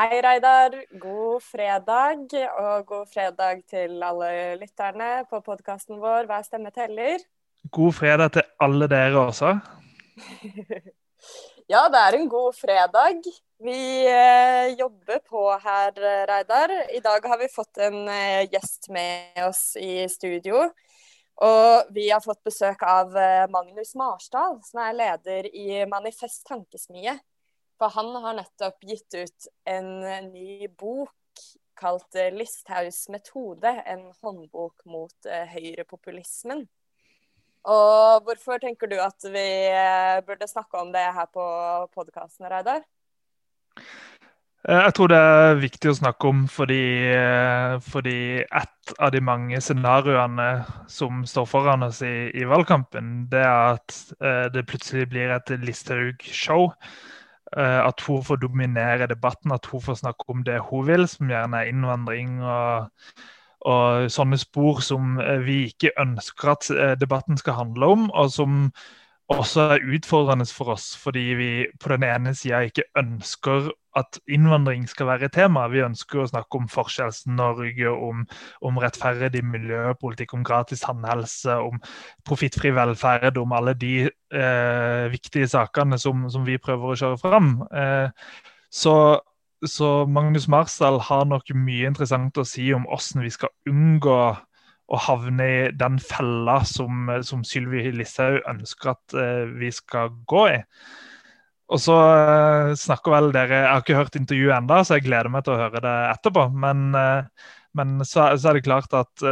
Hei, Reidar. God fredag, og god fredag til alle lytterne på podkasten vår Hver stemme teller. God fredag til alle dere også. ja, det er en god fredag. Vi eh, jobber på her, Reidar. I dag har vi fått en eh, gjest med oss i studio. Og vi har fått besøk av eh, Magnus Marsdal, som er leder i Manifest Tankesmie. For han har nettopp gitt ut en ny bok kalt eh, 'Listhaugs metode', en håndbok mot uh, høyrepopulismen. Og hvorfor tenker du at vi uh, burde snakke om det her på podkasten, Reidar? Jeg tror det er viktig å snakke om fordi, fordi et av de mange scenarioene som står foran oss i, i valgkampen, det er at det plutselig blir et Listhaug-show Eh, at hun får dominere debatten, at hun får snakke om det hun vil, som gjerne er innvandring og, og sånne spor som eh, vi ikke ønsker at eh, debatten skal handle om, og som også er utfordrende for oss, fordi vi på den ene sida ikke ønsker at innvandring skal være et tema. Vi ønsker å snakke om Forskjells-Norge, om, om, rettferdig miljøpolitikk, om gratis tannhelse, om profittfri velferd, om alle de eh, viktige sakene som, som, vi prøver å kjøre fram. Eh, så, så, Magnus Marsdal har nok mye interessant å si om hvordan vi skal unngå å havne i den fella som, som Sylvi Listhaug ønsker at eh, vi skal gå i. Og så uh, snakker vel dere Jeg har ikke hørt intervjuet ennå, så jeg gleder meg til å høre det etterpå. Men, uh, men så, så, er det klart at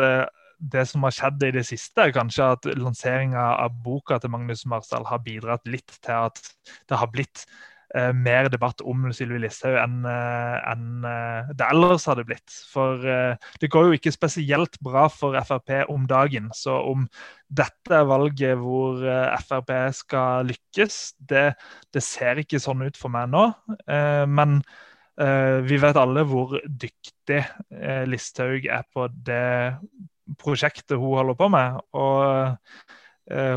det som har skjedd i det siste, er kanskje at lanseringa av boka til Magnus Marsdal har bidratt litt til at det har blitt eh, mer debatt om Sylvi Listhaug enn eh, en, eh, det ellers hadde blitt. For eh, det går jo ikke spesielt bra for Frp om dagen. Så om dette er valget hvor Frp skal lykkes, det, det, ser ikke sånn ut for meg nå. Men vi vet alle hvor dyktig Listhaug er på det prosjektet hun holder på med. og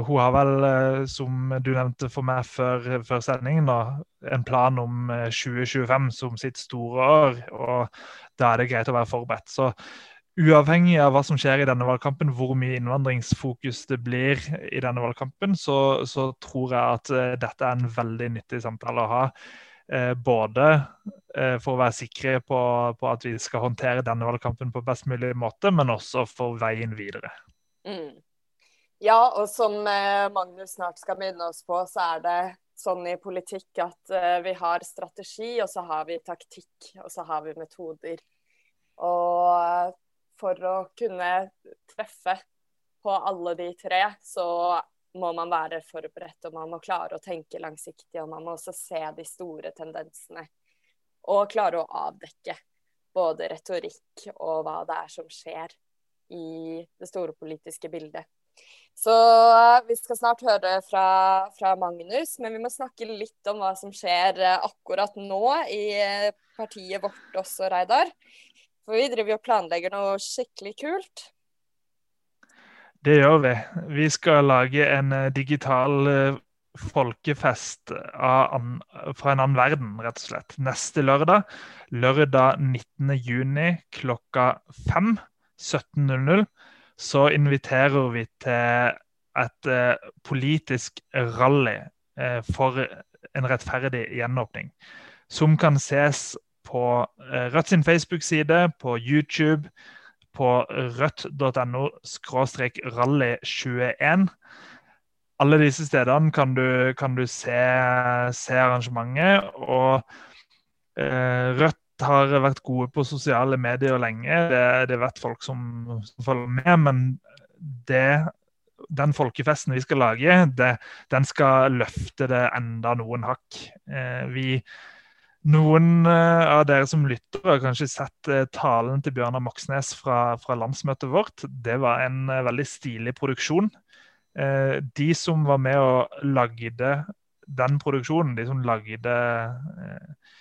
hun har vel, uh, som du nevnte for meg før, før sendingen, da, en plan om uh, eh, 2025 som sitt store år. og Da er det greit å være forberedt. Så uavhengig av hva som skjer i denne valgkampen, hvor mye innvandringsfokus det blir i denne valgkampen, så, så tror jeg at dette er en veldig nyttig samtale å ha. både for å være sikre på, på, at vi skal håndtere denne valgkampen på best mulig måte, men også for veien videre. Mm. Ja, og som eh, Magnus snart skal minne oss på, så er det sånn i politikk at uh, vi har strategi, og så har vi taktikk, og så har vi metoder. Og uh, for å kunne treffe på alle de tre, så må man være forberedt, og man må klare å tenke langsiktig, og man må også se de store tendensene. Og klare å avdekke både retorikk og hva det er som skjer i det store politiske bildet. Så eh, vi skal snart høre fra, fra, Magnus, men vi må snakke litt om hva som skjer eh, akkurat nå i eh, partiet vårt også, Reidar. For vi driver og planlegger noe skikkelig kult. Det gjør vi. Vi skal lage en digital folkefest an, fra en annen verden, rett og slett. Neste lørdag. Lørdag 19.6 klokka 5. 17.00 så inviterer vi til et eh, politisk rally eh, for en rettferdig gjenåpning. Som kan ses på eh, Rødt sin Facebook-side, på YouTube, på rødt.no rally21. Alle disse stedene kan du, kan du se, se, arrangementet. Og Rødt har vært gode på sosiale medier lenge. Det, det vet folk som, som følger med. Men det, den folkefesten vi skal lage, det, den skal løfte det enda noen hakk. Eh, vi, noen eh, av dere som lytter, har kanskje sett eh, talen til Bjørnar Moxnes fra, fra, landsmøtet vårt. Det var en eh, veldig stilig produksjon. Eh, de som var med og lagde den produksjonen, de som lagde eh,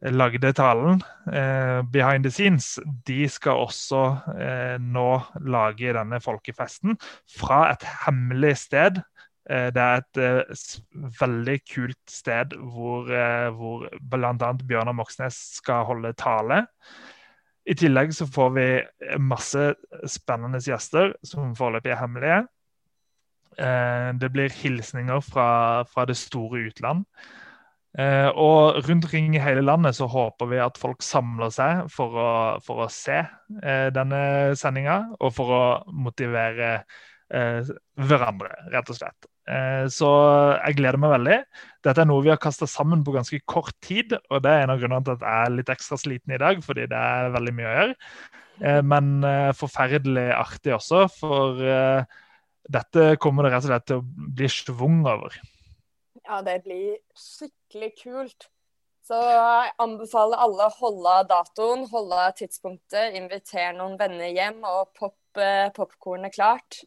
lagde talen, eh, behind the scenes, de skal også eh, nå lage denne folkefesten fra et hemmelig sted Eh, det er et eh, veldig kult sted hvor, eh, hvor bl.a. Bjørnar Moxnes skal holde tale. I tillegg så får vi masse spennende gjester som foreløpig er hemmelige. Det blir hilsninger fra, fra det store utland. Og rundt omkring i hele landet så håper vi at folk samler seg for å, for å se denne sendinga, og for å motivere hverandre, rett og slett. Eh, så jeg gleder meg veldig. Dette er noe vi har kasta sammen på ganske kort tid. Og det er en av grunnene til at jeg er litt ekstra sliten i dag, fordi det er veldig mye å gjøre. Eh, men eh, forferdelig artig også, for dette kommer det rett og slett til å bli schwung over. Ja, det blir skikkelig kult. Så jeg anbefaler alle å holde datoen, holde tidspunktet, invitere noen venner hjem og pop popkornet klart.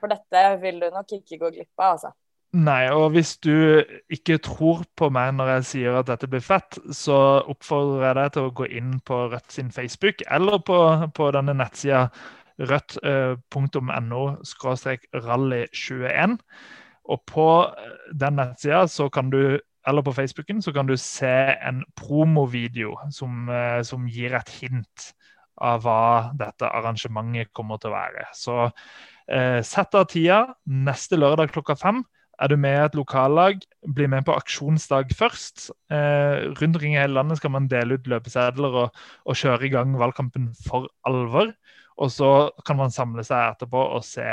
For dette vil du nok ikke gå glipp av, altså. Nei, og hvis du ikke tror på meg når jeg sier at dette blir fett, så oppfordrer jeg deg til å gå inn på Rødt sin Facebook eller på, på denne nettsida rødt.no rally21. Og på den nettsida så kan du eller på Facebooken så kan du se en promovideo som, eh, som gir et hint av hva dette arrangementet kommer til å være. Så Eh, sett av tida neste lørdag klokka fem. Er du med i et lokallag, bli med på aksjonsdag først. Eh, rundt omkring i hele landet skal man dele ut løpesedler og, og, kjøre i gang valgkampen for alvor. Og så kan man samle seg etterpå og se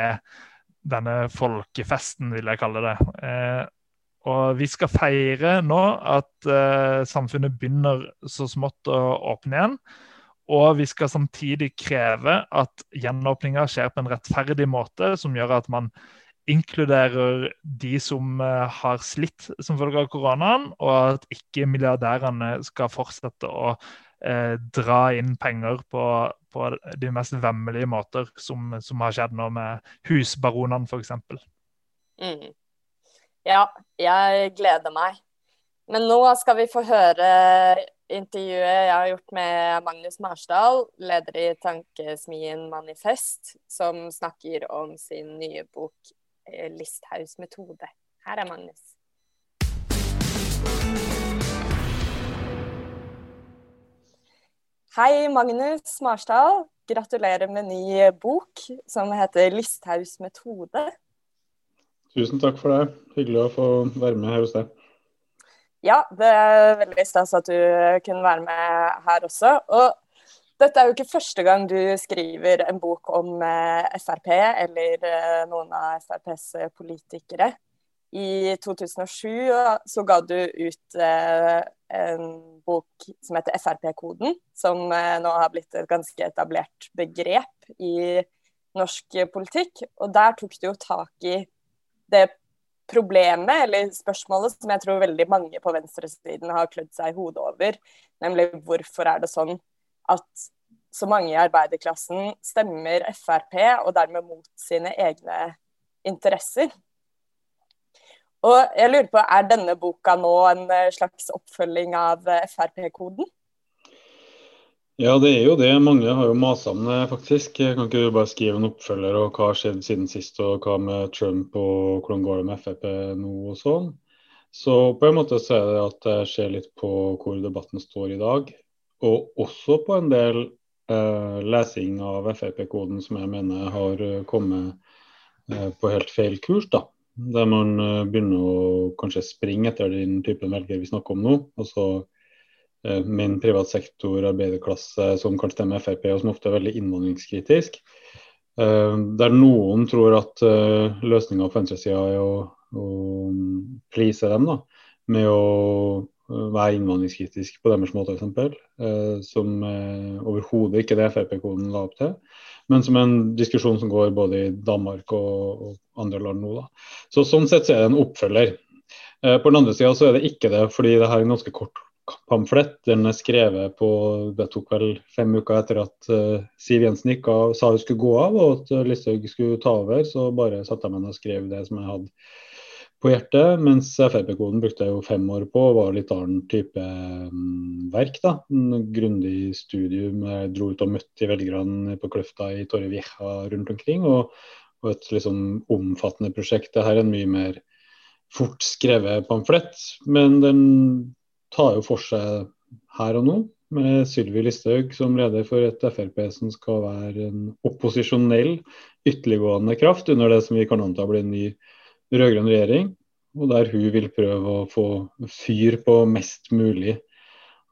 denne folkefesten, vil jeg kalle det. Eh, og vi skal feire nå at eh, samfunnet begynner så smått å åpne igjen. Og vi skal samtidig kreve at gjenåpninga skjer på en rettferdig måte, som gjør at man inkluderer de som eh, har slitt som følge av koronaen, og at ikke milliardærene skal fortsette å eh, dra inn penger på, på, de mest vemmelige måter, som, som har skjedd nå med husbaronene f.eks. Mm. Ja, jeg gleder meg. Men nå skal vi få høre intervjuet jeg har gjort med Magnus Marsdal, leder i tankesmien Manifest, som snakker om sin nye bok eh, 'Listhaus metode'. Her er Magnus. Hei, Magnus Marsdal. Gratulerer med ny bok som heter 'Listhaus metode'. Tusen takk for det. Hyggelig å få være med her hos deg. Ja, det er veldig stas at du kunne være med her også. Og dette er jo ikke første gang du skriver en bok om eh, Frp eller eh, noen av FrPs politikere. I 2007 så ga du ut en bok som heter Frp-koden, som nå har blitt et ganske etablert begrep i norsk politikk. Og der tok du jo tak i det problemet, eller spørsmålet, som jeg tror veldig mange på venstresiden har klødd seg i hodet over, nemlig hvorfor er det sånn at så mange i arbeiderklassen stemmer Frp, og dermed mot sine egne interesser. Og jeg lurer på, Er denne boka nå en slags oppfølging av Frp-koden? Ja, det er jo det. Mange har jo masa om det, faktisk. Kan ikke du bare skrive en oppfølger og hva har skjedd siden sist, og hva med Trump og hvordan går det med Frp nå og sånn. Så på en måte så er det at jeg ser litt på hvor debatten står i dag. Og også på en del eh, lesing av Frp-koden som jeg mener har kommet eh, på helt feil kurs. da. Der man eh, begynner å kanskje springe etter den typen velgere vi snakker om nå. og så Eh, min privat sektor, arbeiderklasse, som kan stemme Frp, og som ofte er veldig innvandringskritisk. Eh, der noen tror at eh, løsninga på venstresida er å, å please dem da, med å være innvandringskritisk på deres måte, f.eks. Som overhodet ikke det Frp-koden la opp til. Men som en diskusjon som går både i Danmark og, og andre land nå. Da. Så Sånn sett så er det en oppfølger. På den andre sida så er det ikke det, fordi det her er en ganske kort pamflett. Den er skrevet på Det tok vel fem uker etter at uh, Siv Jensen gikk av, sa hun skulle gå av og at uh, Listhaug skulle ta over. Så bare satte jeg meg ned og skrev det som jeg hadde på hjertet. Mens Frp-koden brukte jeg jo fem år på og var litt annen type um, verk. da, en Grundig studium. Jeg dro ut og møtte velgerne på Kløfta i Torre Vieja rundt omkring. og og et liksom omfattende prosjekt. Det her er en mye mer fort skrevet pamflett, men den tar jo for seg her og nå, med Sylvi Listhaug som leder for et Frp som skal være en opposisjonell, ytterliggående kraft under det som vi kan anta blir en ny rød-grønn regjering. Og der hun vil prøve å få fyr på mest mulig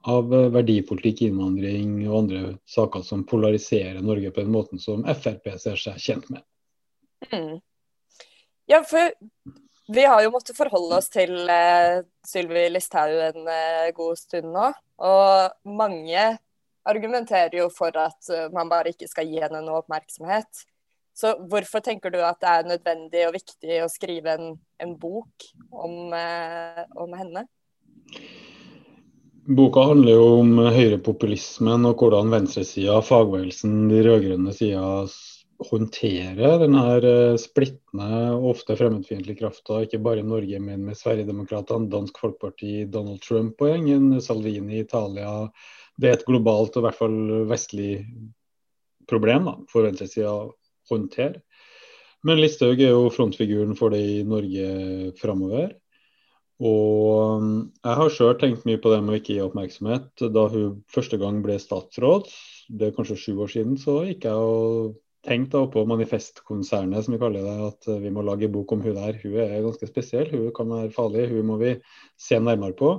av verdipolitikk, innvandring og andre saker som polariserer Norge på den måten som Frp ser seg kjent med. Mm. Ja, for vi har jo måttet forholde oss til eh, Sylvi Listhaug en eh, god stund nå. Og mange argumenterer jo for at uh, man bare ikke skal gi henne noe oppmerksomhet. Så hvorfor tenker du at det er nødvendig og viktig å skrive en, en bok om, om henne? Boka handler jo om høyrepopulismen og hvordan venstresida, fagbevegelsen, de rød-grønne sida håndterer denne eh, splittende ofte fremmedfiendtlige krafta, ikke bare i Norge, men med Sverigedemokraterna, Dansk Folkeparti, Donald Trump og gjengen, Salvini Italia. Det er et globalt og i hvert fall vestlig problem da, for venstresida håndtere. Men Listhaug er jo frontfiguren for det i Norge framover. Og um, jeg har sjøl tenkt mye på det med å ikke gi oppmerksomhet. Da hun første gang ble statsråd, det er kanskje sju år siden, så gikk jeg og tenkt på Manifestkonsernet, som vi kaller det, at vi må lage bok om hun der. Hun er ganske spesiell, hun kan være farlig, hun må vi se nærmere på.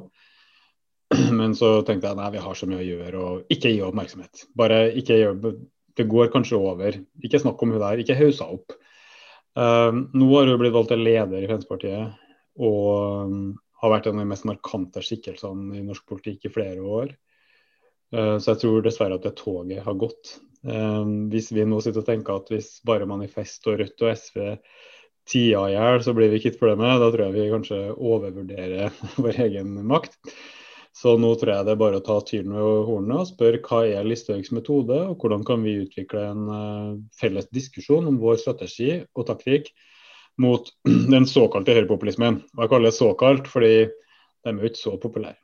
Men så tenkte jeg nei, vi har så mye å gjøre, og ikke gi oppmerksomhet. Bare ikke gjør Det går kanskje over. Ikke snakk om hun der, ikke haussa opp. Uh, nå har hun blitt valgt til leder i Fremskrittspartiet og um, har vært en av de mest markante skikkelsene i norsk politikk i flere år. Uh, så jeg tror dessverre at det toget har gått. Uh, hvis vi nå sitter og tenker at hvis bare Manifest og Rødt og SV tida i hjel, så blir vi kvitt problemet, da tror jeg vi kanskje overvurderer vår egen makt. Så nå tror jeg det er bare å ta tyren ved hornene og spørre hva er Listhaugs metode, og hvordan kan vi utvikle en uh, felles diskusjon om vår strategi og taktikk mot den såkalte høyrepopulismen. Jeg kaller det såkalt fordi de er jo ikke så populære.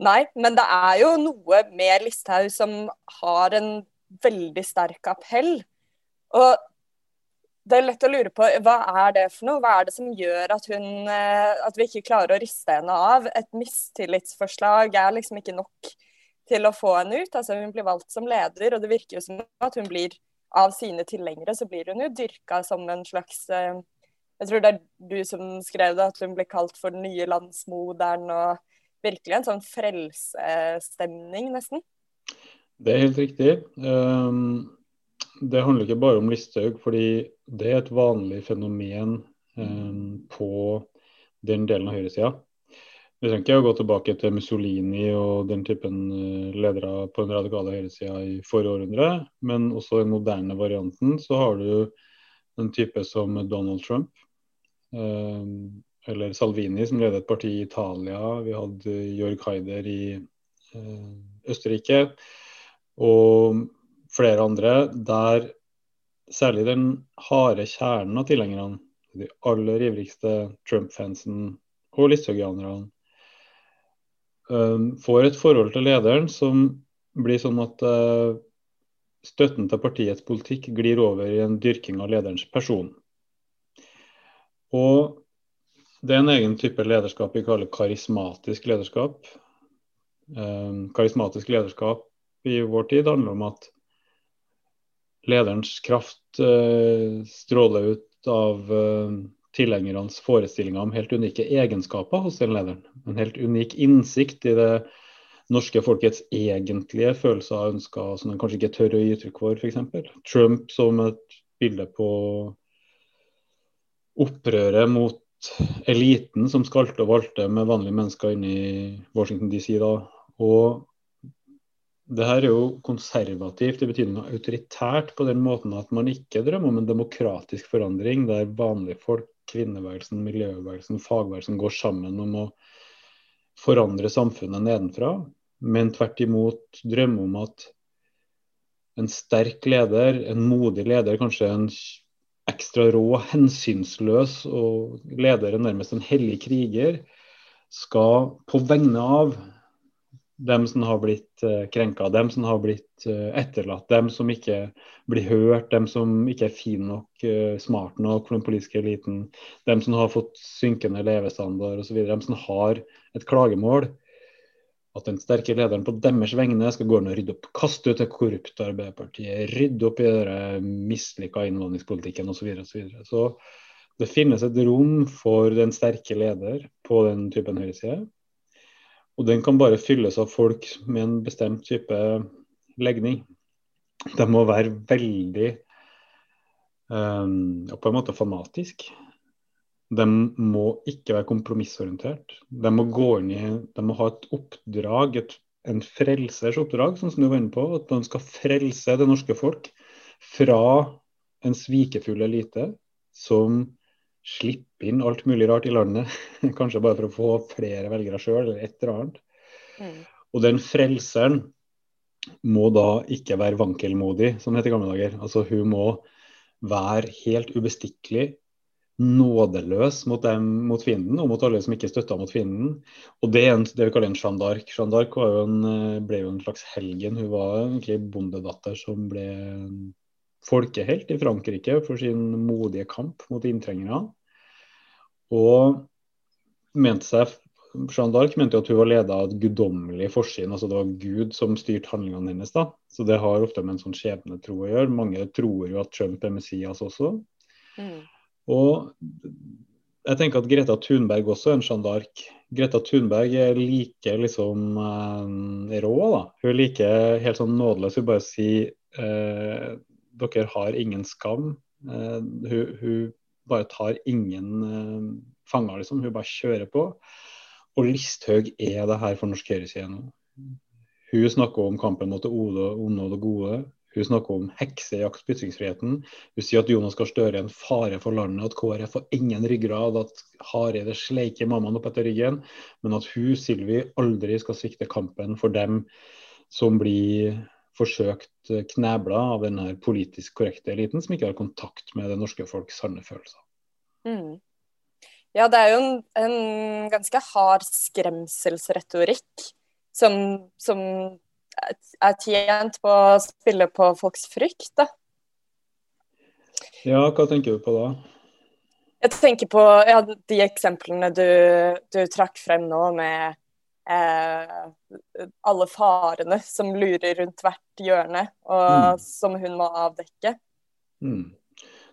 Nei, men det er jo noe med Listhaug som har en veldig sterk appell. Og det er lett å lure på hva er det for noe? Hva er det som gjør at, hun, eh, at vi ikke klarer å riste henne av? Et mistillitsforslag er liksom ikke nok til å få henne ut. Altså Hun blir valgt som leder, og det virker jo som at hun blir av sine tilhengere, så blir hun jo dyrka som en slags eh, Jeg tror det er du som skrev det, at hun blir kalt for den nye landsmoderen. og virkelig en sånn frelsestemning, nesten. Det er helt riktig. Um, det handler ikke bare om Listhaug, fordi det er et vanlig fenomen um, på den delen av høyresida. Vi trenger ikke å gå tilbake til Mussolini og den typen uh, ledere på den radikale høyresida i forrige århundre, men også den moderne varianten så har du en type som Donald Trump. Um, eller Salvini, som leder et parti i Italia. Vi hadde Jörg Haider i eh, Østerrike. Og flere andre. Der særlig den harde kjernen av tilhengerne, de aller ivrigste Trump-fansen og listhaugianerne, eh, får et forhold til lederen som blir sånn at eh, støtten til partiets politikk glir over i en dyrking av lederens person. Og det er en egen type lederskap vi kaller karismatisk lederskap. Um, karismatisk lederskap i vår tid handler om at lederens kraft uh, stråler ut av uh, tilhengernes forestillinger om helt unike egenskaper hos den lederen. En helt unik innsikt i det norske folkets egentlige følelser og ønsker som de kanskje ikke tør å gi uttrykk for, f.eks. Trump som et bilde på opprøret mot eliten som skalte og valte med vanlige mennesker inne i Washington DC da. Og det her er jo konservativt i noe autoritært på den måten at man ikke drømmer om en demokratisk forandring der vanlige folk, kvinnebevegelsen, miljøbevegelsen, fagbevegelsen går sammen om å forandre samfunnet nedenfra, men tvert imot drømmer om at en sterk leder, en modig leder, kanskje en ekstra rå, hensynsløs og leder nærmest en hellig kriger, skal på vegne av dem som har blitt uh, krenka, dem som har blitt uh, etterlatt, dem som ikke blir hørt, dem som ikke er fin nok, uh, smart nok for den politiske eliten, dem som har fått synkende levestandard osv., dem som har et klagemål. At den sterke lederen på deres vegne skal gå inn og rydde opp, kaste ut det korrupte Arbeiderpartiet, rydde opp i den mislykka innvandringspolitikken osv. Så, videre, så, så det finnes et rom for den sterke leder på den typen høyreside. Og den kan bare fylles av folk med en bestemt type legning. De må være veldig um, på en måte fanatisk. De må ikke være kompromissorientert. De må gå inn i, de må ha et oppdrag, et, en frelsers oppdrag, sånn som du var inne på. At de skal frelse det norske folk fra en svikefull elite som slippe inn alt mulig rart i landet. Kanskje bare for å få flere velgere sjøl, eller et eller annet. Mm. Og den frelseren må da ikke være vankelmodig, som det het i gamle dager. Altså Hun må være helt ubestikkelig, nådeløs mot, dem, mot fienden og mot alle som ikke støtta mot fienden. Og det er en, det vi kaller en Jeanne d'Arc. Jeanne d'Arc ble jo en slags helgen. Hun var egentlig bondedatter som ble folkehelt i Frankrike for sin modige kamp mot inntrengerne. Og mente seg Jeanne d'Arc mente jo at hun var leda av et guddommelig forsyn, altså det var Gud som styrte handlingene hennes. da. Så det har ofte med en sånn skjebnetro å gjøre. Mange tror jo at Trump er Messias også. Mm. Og jeg tenker at Greta Thunberg også er en Jeanne d'Arc. Greta Thunberg er like liksom eh, rå, da. Hun er like helt sånn nådeløs. Hun bare sier eh, dere har ingen skam. Hun, hun, bare tar ingen uh, fanger, liksom. Hun bare kjører på. Og Listhaug er det her for norsk høyreside nå. Hun snakker om kampen mot det onde og det gode. Hun snakker om heksejakt på ytringsfriheten. Hun sier at Jonas Gahr Støre er en fare for landet, at KrF har ingen ryggrad, at Hareide sleiker mammaen opp etter ryggen, men at hun, Sylvi, aldri skal svikte kampen for dem som blir forsøkt knebla av den politisk korrekte eliten som ikke har kontakt med det norske folks sanne følelser. Mm. Ja, det er jo en, en ganske hard skremselsretorikk som, som, er tjent på å spille på folks frykt, da. Ja, hva tenker du på da? Jeg tenker på ja, de eksemplene du, du trakk frem nå med eh, alle farene som lurer rundt hvert hjørne, og mm. som hun må avdekke. Mm.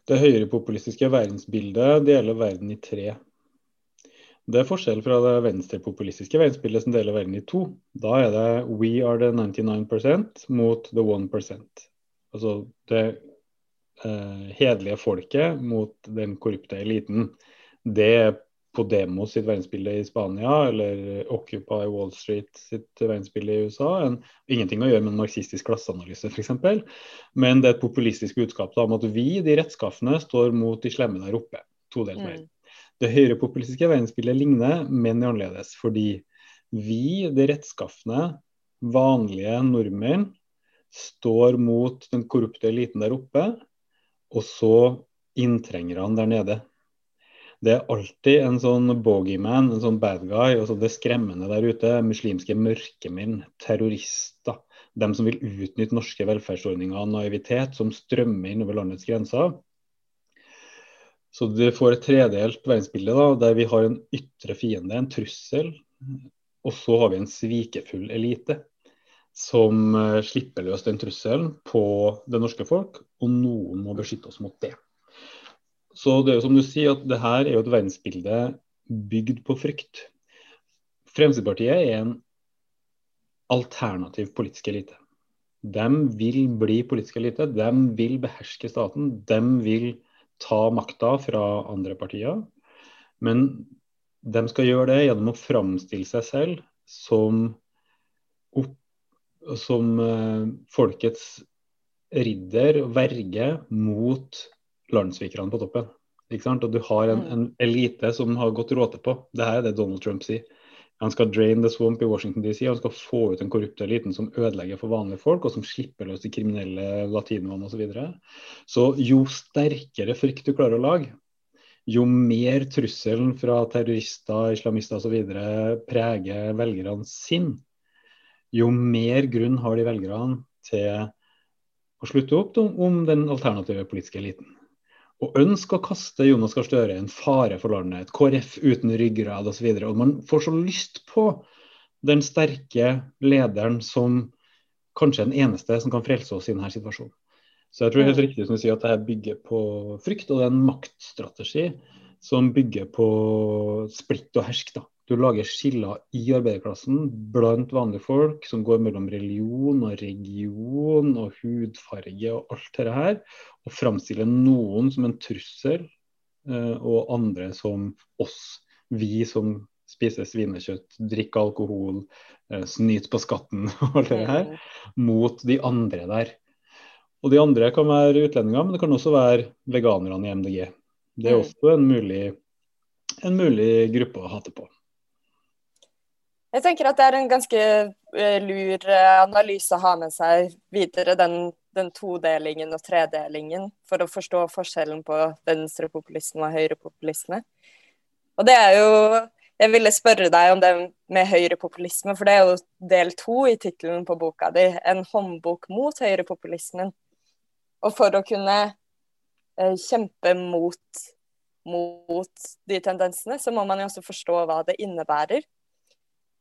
Det høyrepopulistiske verdensbildet deler verden i tre. Det er forskjell fra det venstrepopulistiske verdensbildet som deler verden i to. Da er det 'we are the 99% mot the 1% Altså det eh, hederlige folket mot den korrupte eliten. Det er Podemos sitt verdensbilde i Spania eller Occupy Wall Street sitt verdensbilde i USA. En, ingenting å gjøre med en marxistisk klasseanalyse f.eks. Men det er et populistisk budskap da, om at vi, de rettskaffene, står mot de slemme der oppe. Todelt mer. Mm. Det høyrepopulistiske verdensbildet ligner, men er annerledes. Fordi vi, de rettskaffene, vanlige nordmenn, står mot den korrupte eliten der oppe, og så inntrengerne der nede det er alltid en sånn bogeyman, en sånn bad guy. Altså det skremmende der ute. Muslimske mørkemenn, terrorister. De som vil utnytte norske velferdsordninger og naivitet, som strømmer inn over landets grenser. Så du får et tredelt verdensbilde da, der vi har en ytre fiende, en trussel. Og så har vi en svikefull elite som uh, slipper løs den trusselen på det norske folk, og noen må beskytte oss mot det. Så det er jo som du sier, at det her er jo et verdensbilde bygd på frykt. Fremskrittspartiet er en alternativ politisk elite. De vil bli politisk elite, de vil beherske staten. De vil ta makta fra andre partier. Men de skal gjøre det gjennom å framstille seg selv som, opp, som uh, folkets ridder og verge mot landssvikerne på toppen. Ikke sant? Og du har en, mm. en elite som har gått råte på. Det her er det Donald Trump sier. Han skal drain the swamp i Washington DC. Han skal få ut den korrupte eliten som ødelegger for vanlige folk, og som slipper løs de kriminelle latinoene osv. Så, videre. så jo sterkere frykt du klarer å lage, jo mer trusselen fra terrorister, islamister osv. preger velgerne sin, jo mer grunn har de velgerne til å slutte opp om den alternative politiske eliten. Og ønske å kaste Jonas Gahr Støre en fare for landet, et KrF uten ryggrad osv. Man får så lyst på den sterke lederen som kanskje er den eneste som kan frelse oss i denne situasjonen. Så jeg tror det er helt riktig som du sier at dette bygger på frykt, og det er en maktstrategi som bygger på splitt og hersk. da. Du lager skiller i arbeiderklassen blant vanlige folk som går mellom religion og region og hudfarge og alt dette her, og framstiller noen som en trussel, eh, og andre som oss. Vi som spiser svinekjøtt, drikker alkohol, eh, snyter på skatten og alt det her, mot de andre der. Og de andre kan være utlendinger, men det kan også være veganerne i MDG. Det er mm. også en mulig, en mulig gruppe å hate på. Jeg tenker at det er en ganske uh, lur uh, analyse å ha med seg videre, den, den, todelingen og tredelingen, for å forstå forskjellen på venstrepopulisme og høyrepopulisme. Og det er jo Jeg ville spørre deg om det med høyrepopulisme, for det er jo del to i tittelen på boka di. En håndbok mot høyrepopulismen. Og for å kunne eh, kjempe mot, mot de tendensene, så må man jo også forstå hva det innebærer.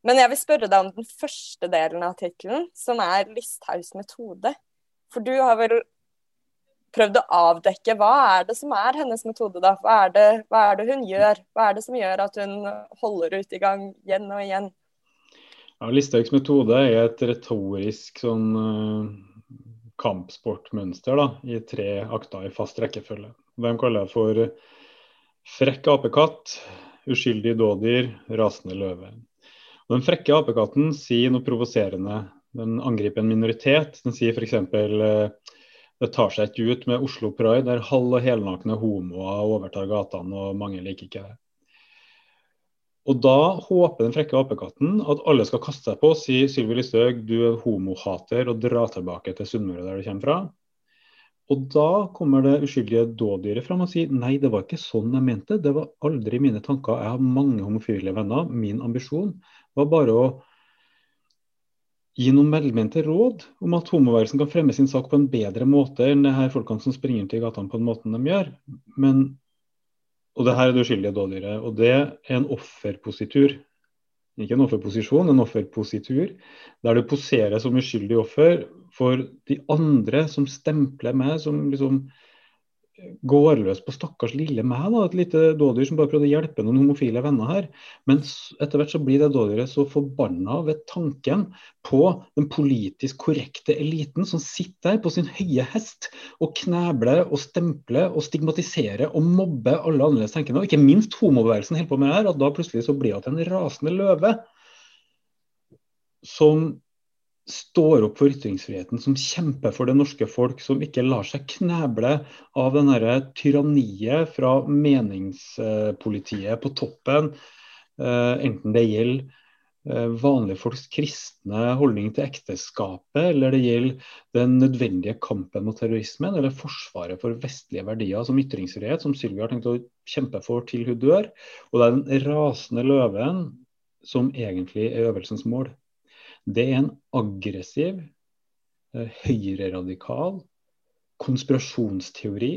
Men jeg vil spørre deg om den første delen av tittelen, som er Listhaugs metode. For du har vel prøvd å avdekke hva er det som er hennes metode, da? Hva er, det, hva er det hun gjør? Hva er det som gjør at hun holder ut i gang igjen og igjen? Ja, Listhaugs metode er et retorisk sånn uh, kampsportmønster da, i tre akter i fast rekkefølge. De kaller det for frekk apekatt, uskyldig dådyr, rasende løve. Den frekke apekatten sier noe provoserende. Den angriper en minoritet. Den sier f.eks. Eh, det tar seg ikke ut med Oslo Pride, der halv- og helnakne homoer overtar gatene, og mange liker ikke det. Og Da håper den frekke apekatten at alle skal kaste seg på og si Sylvi Listhaug, du er homohater og dra tilbake til Sunnmøre der du kommer fra. Og da kommer det uskyldige dådyret fram og sier nei, det var ikke sånn jeg mente. Det var aldri mine tanker. Jeg har mange homofile venner. Min ambisjon var bare å gi noen velmente råd om at homoværelsen kan fremme sin sak på en bedre måte enn det her folkene som springer til gatene på den måten de gjør. Men og det her er det uskyldige dådyret. Og det er en offerpositur. Ikke en offerposisjon, en offerpositur. Der du poserer som uskyldig offer for de andre som stempler meg som liksom går løs på stakkars lille meg, da, et lite dådyr som bare prøvde å hjelpe noen homofile venner her. Men etter hvert så blir det dådyret så forbanna ved tanken på den politisk korrekte eliten som sitter der på sin høye hest og knebler og stempler og stigmatiserer og mobber alle annerledes tenkende. Og ikke minst homobevegelsen holder på med det her, at da plutselig så blir det en rasende løve som står opp for ytringsfriheten, som kjemper for det norske folk, som ikke lar seg kneble av den tyranniet fra meningspolitiet på toppen, eh, enten det gjelder eh, vanlige folks kristne holdning til ekteskapet, eller det gjelder den nødvendige kampen mot terrorismen, eller forsvaret for vestlige verdier som ytringsfrihet, som Sylvi har tenkt å kjempe for til hun dør. Og det er den rasende løven som egentlig er øvelsens mål. Det er en aggressiv, eh, høyreradikal konspirasjonsteori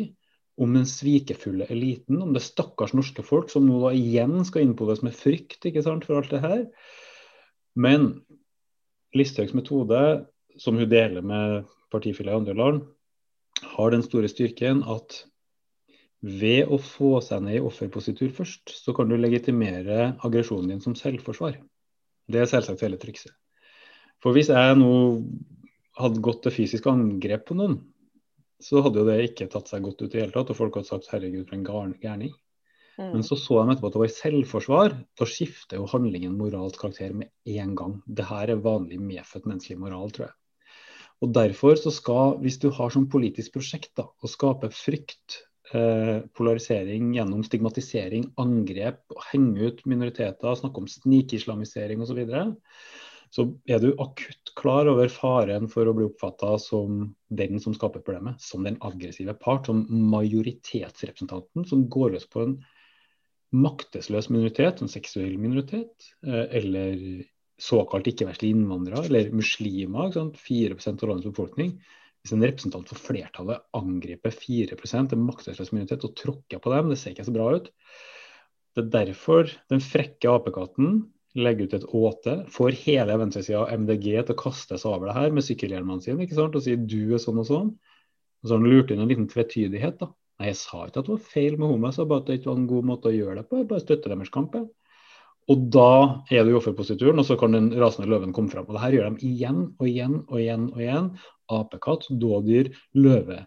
om den svikefulle eliten, om det stakkars norske folk som nå da igjen skal innpodes med frykt ikke sant, for alt det her. Men Listhaugs metode, som hun deler med partifeller i andre land, har den store styrken at ved å få seg ned i offerpositur først, så kan du legitimere aggresjonen din som selvforsvar. Det er selvsagt hele trikset. For hvis jeg nå hadde gått til fysisk angrep på noen, så hadde jo det ikke tatt seg godt ut i det hele tatt, og folk hadde sagt 'herregud, for en gærning'. Mm. Men så så de etterpå at det var i selvforsvar. Da skifter jo handlingen moralt karakter med en gang. Det her er vanlig medfødt menneskelig moral, tror jeg. Og Derfor så skal, hvis du har som politisk prosjekt da, å skape frykt, eh, polarisering gjennom stigmatisering, angrep, henge ut minoriteter, snakke om snikislamisering osv., så, videre, så er du akutt klar over faren for å bli oppfatta som den som skaper problemet, som den aggressive part, som majoritetsrepresentanten som går løs på en maktesløs minoritet, en seksuell minoritet, eh, eller såkalt ikke-vestlige innvandrere, eller muslimer, ikke sant? 4% av landets befolkning. Hvis en representant for flertallet angriper 4% en maktesløs minoritet, og tråkker på dem, det ser ikke så bra ut. Det er derfor den frekke apekatten legger ut et åte, får hele venstresida av MDG til å kaste seg over det her med sykkelhjelmene sine ikke sant? og si du er sånn og sånn. Og så han lurt inn en liten tvetydighet. da. Nei, jeg sa ikke at det var feil med homo, jeg sa bare at det ikke var en god måte å gjøre det på. Jeg bare støtter deres kamp. Og da er du i offerposituren, og så kan den rasende løven komme fram. Og det her gjør de igjen og igjen og igjen og igjen. Apekatt, dådyr, løve.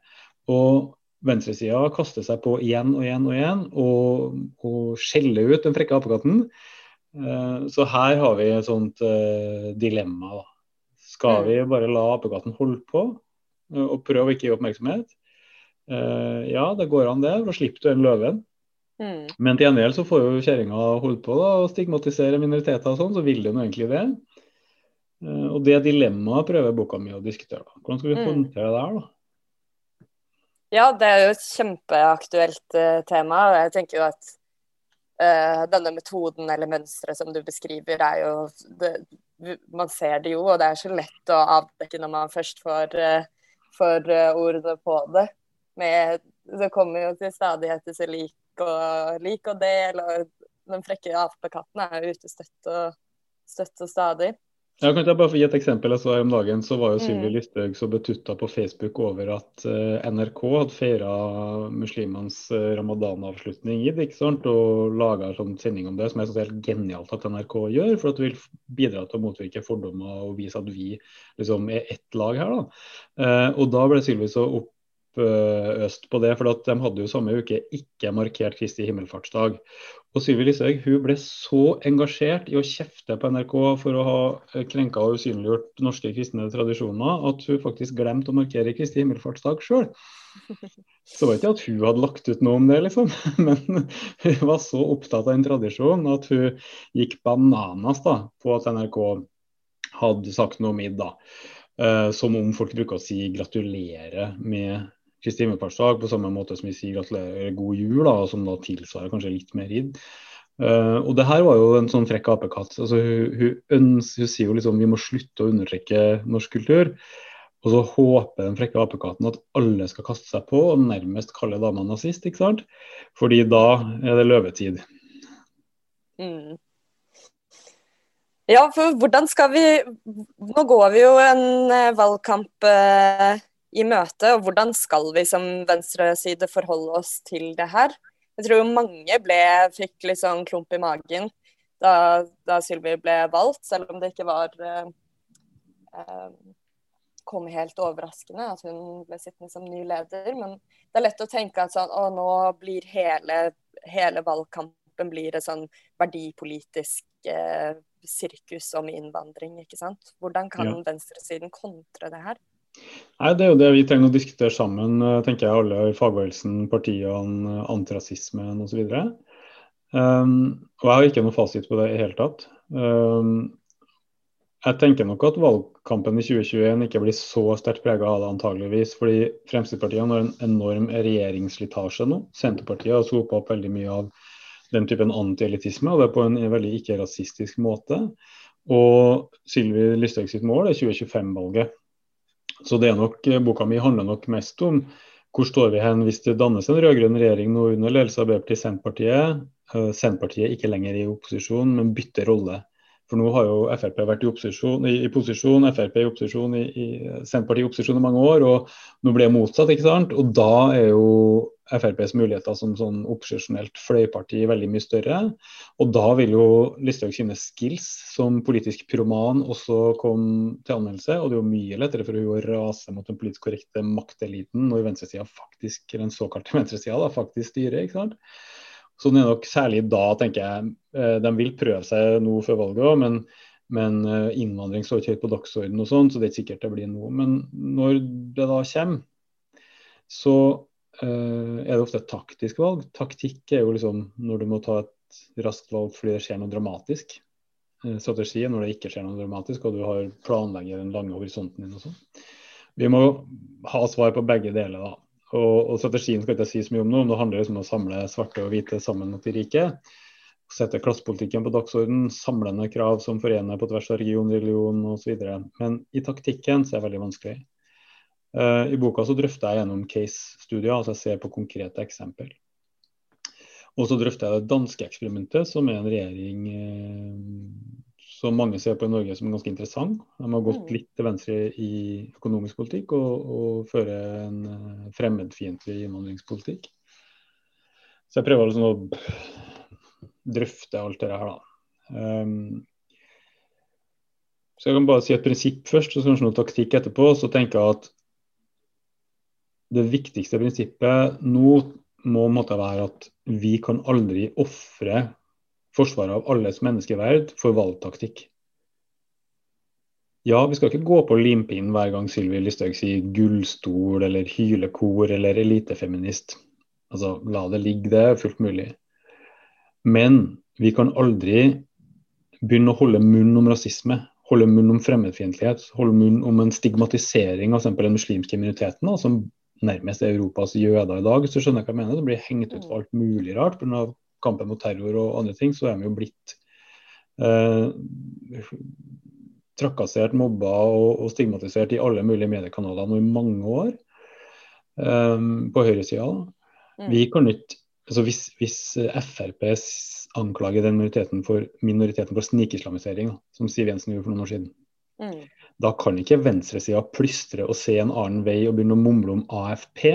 Og venstresida kaster seg på igjen og igjen og igjen og, og skjeller ut den frekke apekatten. Eh, så her har vi et sånt uh, dilemma. Da. Skal mm. vi bare la apekatten holde på uh, og prøve å ikke gi oppmerksomhet? Ja, det går an det. Da slipper du den løven. Mm. Men til gjengjeld så får jo kjerringa holde på da, og stigmatisere minoriteter og sånn, så vil hun egentlig det. og det dilemmaet prøver boka mi å diskutere. Da. Hvordan skal vi mm. håndtere det her, da? Ja, det er jo et kjempeaktuelt tema. Jeg tenker jo at Uh, denne metoden eller mønsteret som du beskriver, er jo det, Man ser det jo, og det er så lett å avdekke når man først får, uh, får uh, ordene på det. Med, det kommer jo til stadighet disse lik og, lik og del, og den frekke apekatten er jo ute støtt og, støtt og stadig. Ja, kan jeg bare få gi et eksempel? Altså, om dagen så var jo Sylvi mm. Listhaug så betutta på Facebook over at uh, NRK hadde feira muslimenes uh, ramadanavslutning i sant? og laga en sånn sending om det, som er så helt genialt at NRK gjør. For at det vil bidra til å motvirke fordommer og vise at vi liksom er ett lag her. da. Uh, og da ble Sylvi så opp øst på det, for de hadde jo samme uke ikke markert Kristi himmelfartsdag. Og Sylvi Listhaug hun ble så engasjert i å kjefte på NRK for å ha eh, krenka og usynliggjort norske kristne tradisjoner, at hun faktisk glemte å markere Kristi himmelfartsdag sjøl. Så var ikke at hun hadde lagt ut noe om det, liksom. Men hun var så opptatt av den tradisjonen at hun gikk bananas da, på at NRK hadde sagt noe om id. da. Uh, som om folk bruker å si 'gratulerer' med Kristi himmelfartsdag, på samme måte som vi sier gratulerer god jul, da, som da tilsvarer kanskje litt mer id. Uh, og det her var jo en sånn frekk apekatt. Altså, hun, hun, ønsker, hun, sier jo liksom vi må slutte å undertrekke norsk kultur. Og så håper den frekke apekatten at alle skal kaste seg på og nærmest kalle dama nazist, ikke sant? Fordi da er det løvetid. Mm. Ja, for hvordan skal vi Nå går vi jo en eh, valgkamp eh, i møte, og hvordan skal vi som venstreside forholde oss til det her? Jeg tror mange ble, fikk litt sånn klump i magen da, da Sylvi ble valgt, selv om det ikke var eh, eh, kom helt overraskende at hun ble sittende som ny leder. Men det er lett å tenke at sånn, å, nå blir hele, hele valgkampen blir et sånn verdipolitisk eh, sirkus om innvandring. ikke sant? Hvordan kan ja. venstresiden kontre det her? Nei, Det er jo det vi trenger å diskutere sammen, eh, tenker jeg alle i fagbevegelsen, partiene, antirasismen osv. Um, og jeg har ikke noe fasit på det i hele tatt. Um, jeg tenker nok at valgkampen i 2021 ikke blir så sterkt prega av det antageligvis, fordi Fremskrittspartiet har en enorm regjeringsslitasje nå. Senterpartiet har sopa opp veldig mye av den typen antielitisme, og det er på en veldig ikke-rasistisk måte. Og Sylvi Listhaug sitt mål er 2025-valget. Så det er nok, eh, Boka mi handler nok mest om hvor står vi hen hvis det dannes en rød-grønn regjering nå under ledelse av Arbeiderpartiet Senterpartiet. Uh, Senterpartiet ikke lenger i opposisjon, men bytter rolle. For nå har jo Frp vært i, opposisjon, i, i posisjon, Frp i opposisjon, i, i, Senterpartiet i opposisjon i mange år, og nå blir det motsatt. ikke sant? Og da er jo FrPs muligheter som sånn opposisjonelt fløyparti veldig mye større. Og da vil jo Listhaug sine skills som politisk pyroman også komme til anmeldelse. Og det er jo mye lettere for henne å rase mot den politisk korrekte makteliten når venstresida faktisk, eller den såkalte venstresida faktisk styrer. ikke sant? Så det er nok særlig da, tenker jeg. Eh, de vil prøve seg nå før valget òg, men, men, eh, innvandring står ikke høyt på dagsordenen og sånn, så det er ikke sikkert det blir noe. Men når det da kommer, så er det ofte et taktisk valg. Taktikk er jo liksom når du må ta et raskt valg fordi det skjer noe dramatisk. Uh, strategi når det ikke skjer noe dramatisk og du har planlegger den lange horisonten din og sånn. Vi må ha svar på begge deler, da. Og, og, strategien skal ikke si så mye om noe, men det handler liksom om å samle svarte og hvite sammen mot de rike. Sette klassepolitikken på dagsorden, samlende krav som forener på tvers av region, religion osv. Men i taktikken så er det veldig vanskelig. Uh, I boka så drøfter jeg gjennom case-studier, altså jeg ser på konkrete eksempel. Og så drøfter jeg det danske eksperimentet, som er en regjering uh, som mange ser på i Norge som ganske interessant. De har gått mm. litt til venstre i økonomisk politikk og, og fører en uh, fremmedfiendtlig innvandringspolitikk. Så jeg prøver liksom å drøfte alt det her, da. Um, så jeg kan bare si et prinsipp først, og så kanskje noe taktikk etterpå. Så tenker jeg at det viktigste prinsippet nå må måtte være at vi kan aldri ofre forsvaret av alles menneskeverd for valgtaktikk. Ja, vi skal ikke gå på limpinnen hver gang Sylvi Listhaug sier gullstol eller hylekor eller elitefeminist. Altså, la det ligge, det er fullt mulig. Men vi kan aldri begynne å holde munn om rasisme, holde munn om fremmedfiendtlighet, holde munn om en stigmatisering av den muslimske minoriteten, da, som nærmest Europas jøder i dag, hvis du skjønner hva jeg mener. De blir hengt ut for alt mulig rart pga kampen mot terror og andre ting, så er de jo blitt eh, trakassert, mobba og, og, stigmatisert i alle mulige mediekanaler nå i mange år. Eh, på høyresida. Mm. Vi kan ikke altså hvis, hvis Frp anklager den minoriteten for, minoriteten for snikislamisering, som Siv Jensen gjorde for noen år siden, mm. da kan ikke venstresida plystre og se en annen vei og begynne å mumle om AFP.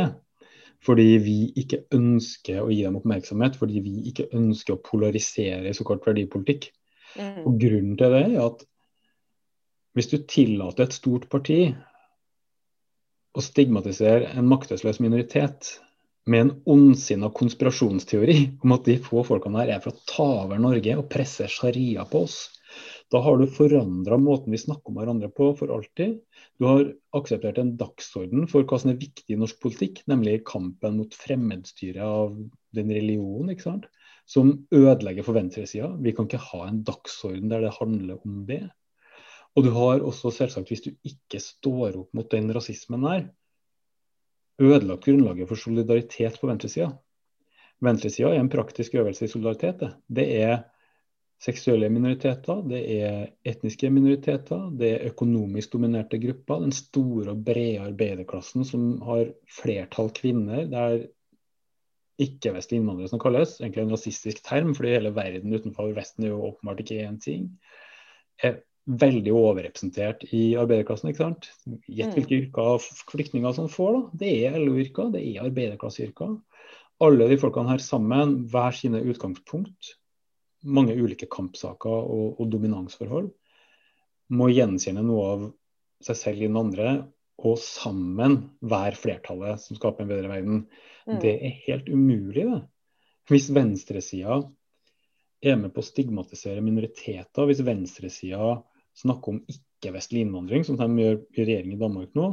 Fordi vi ikke ønsker å gi dem oppmerksomhet, fordi vi ikke ønsker å polarisere såkalt verdipolitikk. Mm. Og Grunnen til det er at hvis du tillater et stort parti å stigmatisere en maktesløs minoritet med en ondsinna konspirasjonsteori om at de få folkene her er for å ta over Norge og presse sharia på oss, da har du forandra måten vi snakker om hverandre på for alltid. Du har akseptert en dagsorden for hva som er viktig i norsk politikk, nemlig kampen mot fremmedstyret av den religionen, ikke sant? som ødelegger for venstresida. Vi kan ikke ha en dagsorden der det handler om det. Og du har også selvsagt, hvis du ikke står opp mot den rasismen der, ødelagt grunnlaget for solidaritet på venstresida. Venstresida er en praktisk øvelse i solidaritet. Det, det er seksuelle minoriteter, det er etniske minoriteter, det er økonomisk dominerte grupper. Den store og brede arbeiderklassen som har flertall kvinner, der ikke-vestlige innvandrere som kalles, egentlig en rasistisk term, fordi hele verden utenfor Vesten er jo åpenbart ikke én ting, er veldig overrepresentert i arbeiderklassen. ikke sant? Gjett hvilke mm. yrker flyktninger som får. da. Det er LO-yrker, det er arbeiderklasseyrker. Alle de folkene her sammen, hver sine utgangspunkt, mange ulike kampsaker og, og dominansforhold, må gjenkjenne noe av seg selv i den andre, og sammen være flertallet som skaper en bedre verden. Mm. Det er helt umulig, det. Hvis venstresida er med på å stigmatisere minoriteter, hvis venstresida snakker om ikke-vestlig innvandring, som de gjør i regjeringen i Danmark nå,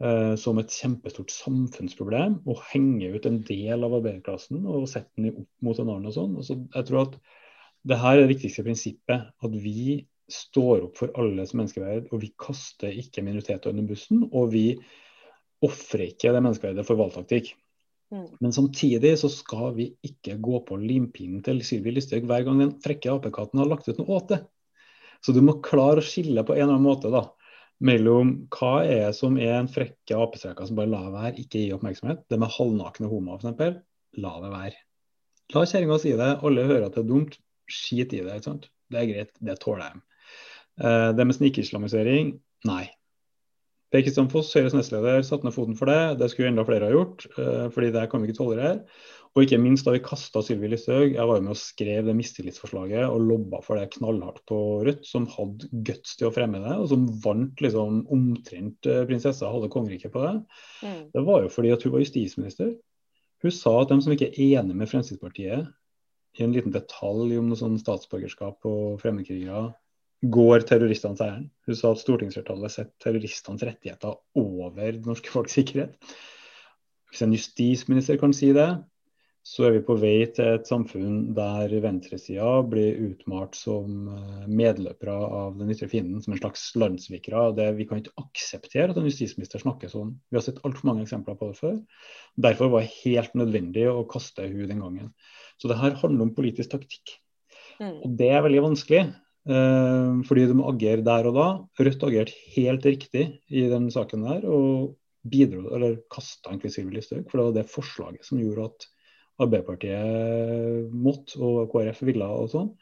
eh, som et kjempestort samfunnsproblem, og henger ut en del av arbeiderklassen og setter den opp mot en annen og sånn. Altså, jeg tror at det her er det viktigste prinsippet. At vi står opp for alles menneskeverd, og vi kaster ikke minoriteter under bussen. Og vi ofrer ikke det menneskeverdet for valgtaktikk. Mm. Men samtidig så skal vi ikke gå på limpinnen til Sylvi Listhaug hver gang den frekke apekatten har lagt ut noe åte. Så du må klare å skille på en eller annen måte da, mellom hva er som er en frekke apestreker som bare lar være, ikke gi oppmerksomhet. Det med halvnakne homoer f.eks. La det være. La kjerringa si det, alle hører at det er dumt, skit i det. ikke sant? Det er greit, det tåler jeg. Uh, det med snikislamisering, nei. Per Kristian Foss, Høyres nestleder, satte ned foten for det. Det skulle enda flere ha gjort, uh, fordi det kan vi ikke tolerere. Og ikke minst da vi kasta Sylvi Listhaug. Jeg var jo med og skrev det mistillitsforslaget og lobba for det knallhardt på Rødt, som hadde guts til å fremme det, og som vant liksom omtrent uh, prinsessa halve kongeriket på det. Mm. Det var jo fordi at hun var justisminister. Hun sa at de som ikke er enig med Fremskrittspartiet i en liten detalj om noe sånn statsborgerskap og fremmedkrigere går terroristene æren Hun sa at stortingsflertallet setter terroristenes rettigheter over det norske folks sikkerhet. Hvis en justisminister kan si det, så er vi på vei til et samfunn der venstresida blir utmalt som eh, medløpere av den ytre fienden, som en slags landssvikere. vi kan ikke akseptere at en justisminister snakker sånn. Vi har sett altfor mange eksempler på det før. Derfor var det helt nødvendig å kaste hun den gangen. Så det her handler om politisk taktikk. Mm. Og det er veldig vanskelig, eh, fordi de agerer der og da. Rødt agerte helt riktig i den saken der og bidro, eller kasta egentlig Sylvi Listhaug. For det var det forslaget som gjorde at Arbeiderpartiet måtte, og KrF ville og sånn.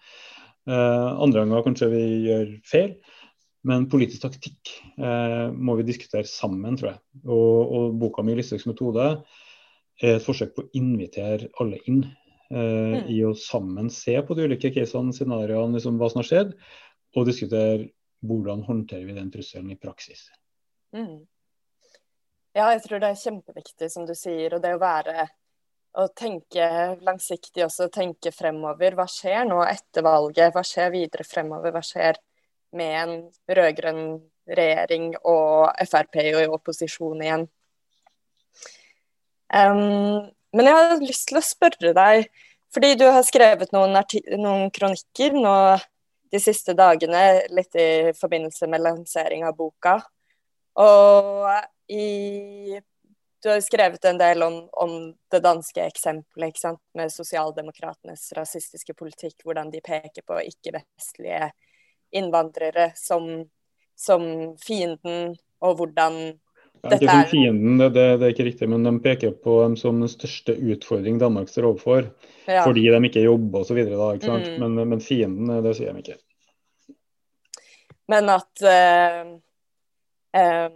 Eh, andre ganger kanskje vi gjør feil. Men politisk taktikk eh, må vi diskutere sammen, tror jeg. Og, og boka mi 'Listhaugs metode' er et forsøk på å invitere alle inn eh, mm. i å sammen se på de ulike casene, scenarioene, liksom, hva som har skjedd, og diskutere hvordan håndterer vi den trusselen i praksis. Mm. Ja, jeg tror det er kjempeviktig, som du sier. Og det å være å tenke langsiktig også, tenke fremover. Hva skjer nå etter valget? Hva skjer videre fremover? Hva skjer med en rød-grønn regjering og Frp i opposisjon igjen. Um, men jeg har lyst til å spørre deg, fordi du har skrevet noen, noen kronikker nå de siste dagene, litt i forbindelse med lansering av boka. Og i, du har skrevet en del om, om det danske eksempelet med sosialdemokratenes rasistiske politikk, hvordan de peker på ikke-vestlige innvandrere som, som fienden, og hvordan ja, ikke som fienden, det, det, er ikke riktig, men de peker på dem som den største utfordring Danmark står overfor. Ja. Fordi de ikke jobber osv. Mm. Men, men fienden, det sier de ikke. Men at uh, uh,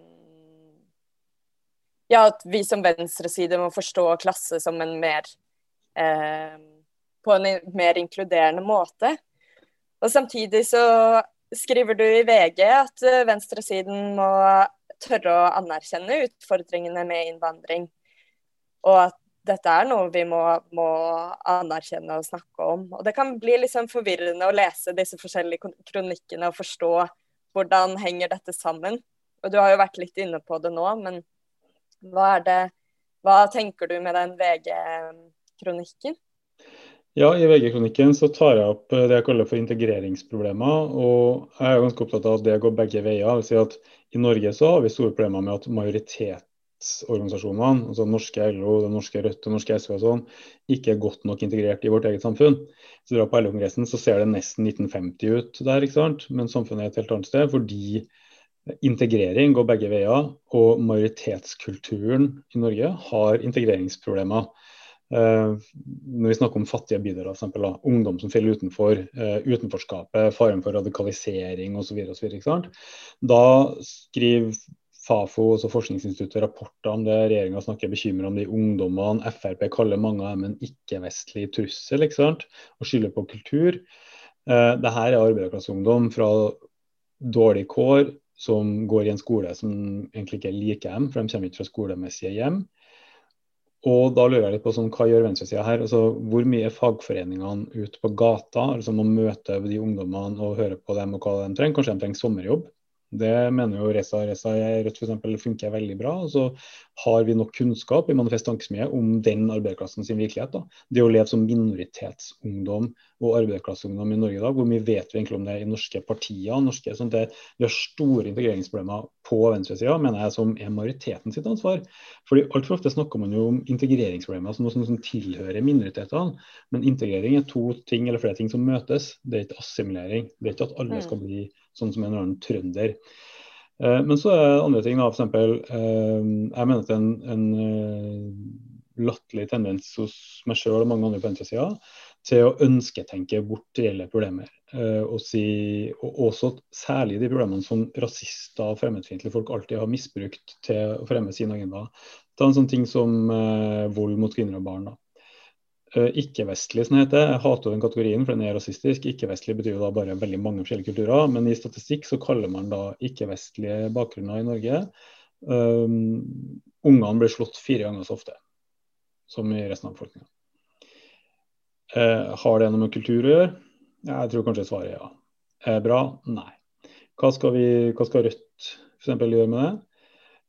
Ja, at vi som venstreside må forstå klasse som en mer uh, På en mer inkluderende måte. Og samtidig så skriver du i VG at eh, venstresiden må tørre å anerkjenne utfordringene med innvandring. Og at dette er noe vi må, må, anerkjenne og snakke om. Og det kan bli liksom forvirrende å lese disse forskjellige kronikkene og forstå hvordan henger dette sammen. Og du har jo vært litt inne på det nå, men hva er det Hva tenker du med den VG-kronikken? Ja, I VG-kronikken så tar jeg opp det jeg kaller for integreringsproblemer. og Jeg er ganske opptatt av at det går begge veier. Si at I Norge så har vi store problemer med at majoritetsorganisasjonene, altså norske LO, det norske Rødt og norske SV og sånn, ikke er godt nok integrert i vårt eget samfunn. Så drar på LO-kongressen så ser det nesten 1950 ut der, ikke sant? men samfunnet er et helt annet sted. fordi integrering går begge veier, og majoritetskulturen i Norge har integreringsproblemer. Uh, når vi snakker om fattige bydeler, f.eks. ungdom som faller utenfor, uh, utenforskapet, faren for radikalisering osv. Da skriver Fafo og Forskningsinstituttet rapporter om det. Regjeringa snakker bekymra om de ungdommene. Frp kaller mange av dem en ikke-vestlig trussel og skylder på kultur. Eh, det her er arbeiderklasseungdom fra dårlig kår som går i en skole som egentlig ikke liker dem, for de kommer ikke fra skolemessige hjem. Og da lurer jeg litt på sånn, hva gjør venstresida her? Altså, hvor mye er fagforeningene ute på gata altså, å møte de ungdommene og høre på dem og hva de trenger? Kanskje de trenger sommerjobb? Det mener jo Reza Reza Rødt f.eks. funker veldig bra. og Så har vi nok kunnskap i Manifest Tankesmie om den arbeiderklassen sin virkelighet. Da. Det å leve som minoritetsungdom og arbeiderklasseungdom i Norge i dag. Hvor mye vet vi egentlig om det i norske partier? Norske, sånn det, vi har store integreringsproblemer på venstresida, mener jeg, som er majoriteten sitt ansvar. Fordi Altfor ofte snakker man jo om integreringsproblemer som noe som, som tilhører minoritetene. Men integrering er to ting eller flere ting som møtes. Det er ikke assimilering. Det er ikke at alle mm. skal bli sånn som en eller annen trønder. Eh, men så er andre ting. da, eksempel, eh, Jeg mener at en, en eh, latterlig tendens hos meg sjøl og mange andre på venstresida til å ønsketenke bort reelle problemer. Og, si, og også særlig de problemene som rasister og fremmedfiendtlige folk alltid har misbrukt til å fremme sin agenda. Ta en sånn ting som vold mot kvinner og barn. da. Eh, ikke-vestlig, som det heter. Jeg hater den kategorien, for den er rasistisk. Ikke-vestlig betyr jo da bare veldig mange forskjellige kulturer. Men i statistikk så kaller man da ikke-vestlige bakgrunner i Norge. Um, ungene blir slått fire ganger så ofte som i resten av befolkninga. Uh, har det noe med kultur å gjøre? Jeg tror kanskje svaret er ja. Er bra? Nei. Hva skal, vi, hva skal Rødt f.eks. gjøre med det?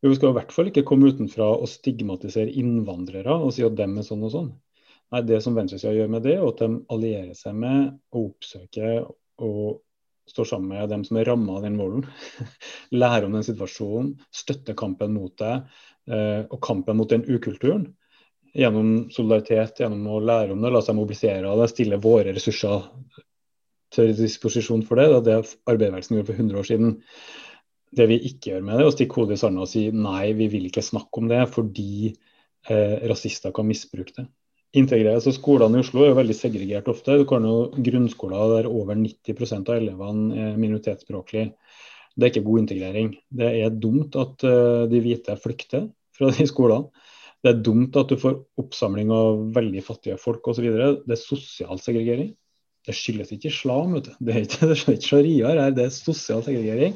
Jo, vi skal i hvert fall ikke komme utenfra og stigmatisere innvandrere og si at dem er sånn og sånn. Nei, Det som venstresida gjør med det, er at de allierer seg med og oppsøker og står sammen med dem som er ramma av den volden. Lærer om den situasjonen, støtter kampen mot det eh, og kampen mot den ukulturen. Gjennom solidaritet, gjennom å lære om det, la seg mobilisere av det, stille våre ressurser til disposisjon for det. Det er det arbeiderbevegelsen gjorde for 100 år siden. Det vi ikke gjør med det, er å stikke hodet i sanda og si nei, vi vil ikke snakke om det fordi eh, rasister kan misbruke det. Integrere, Så Skolene i Oslo er jo veldig segregert ofte. Du kan jo grunnskoler der over 90% av elevene er minoritetsspråklige. Det er ikke god integrering. Det er dumt at uh, de hvite flykter fra de skolene. Det er dumt at du får oppsamling av veldig fattige folk osv. Det er sosial segregering. Det skyldes ikke islam, vet du. Det er ikke, det er ikke sharia det er sosial segregering.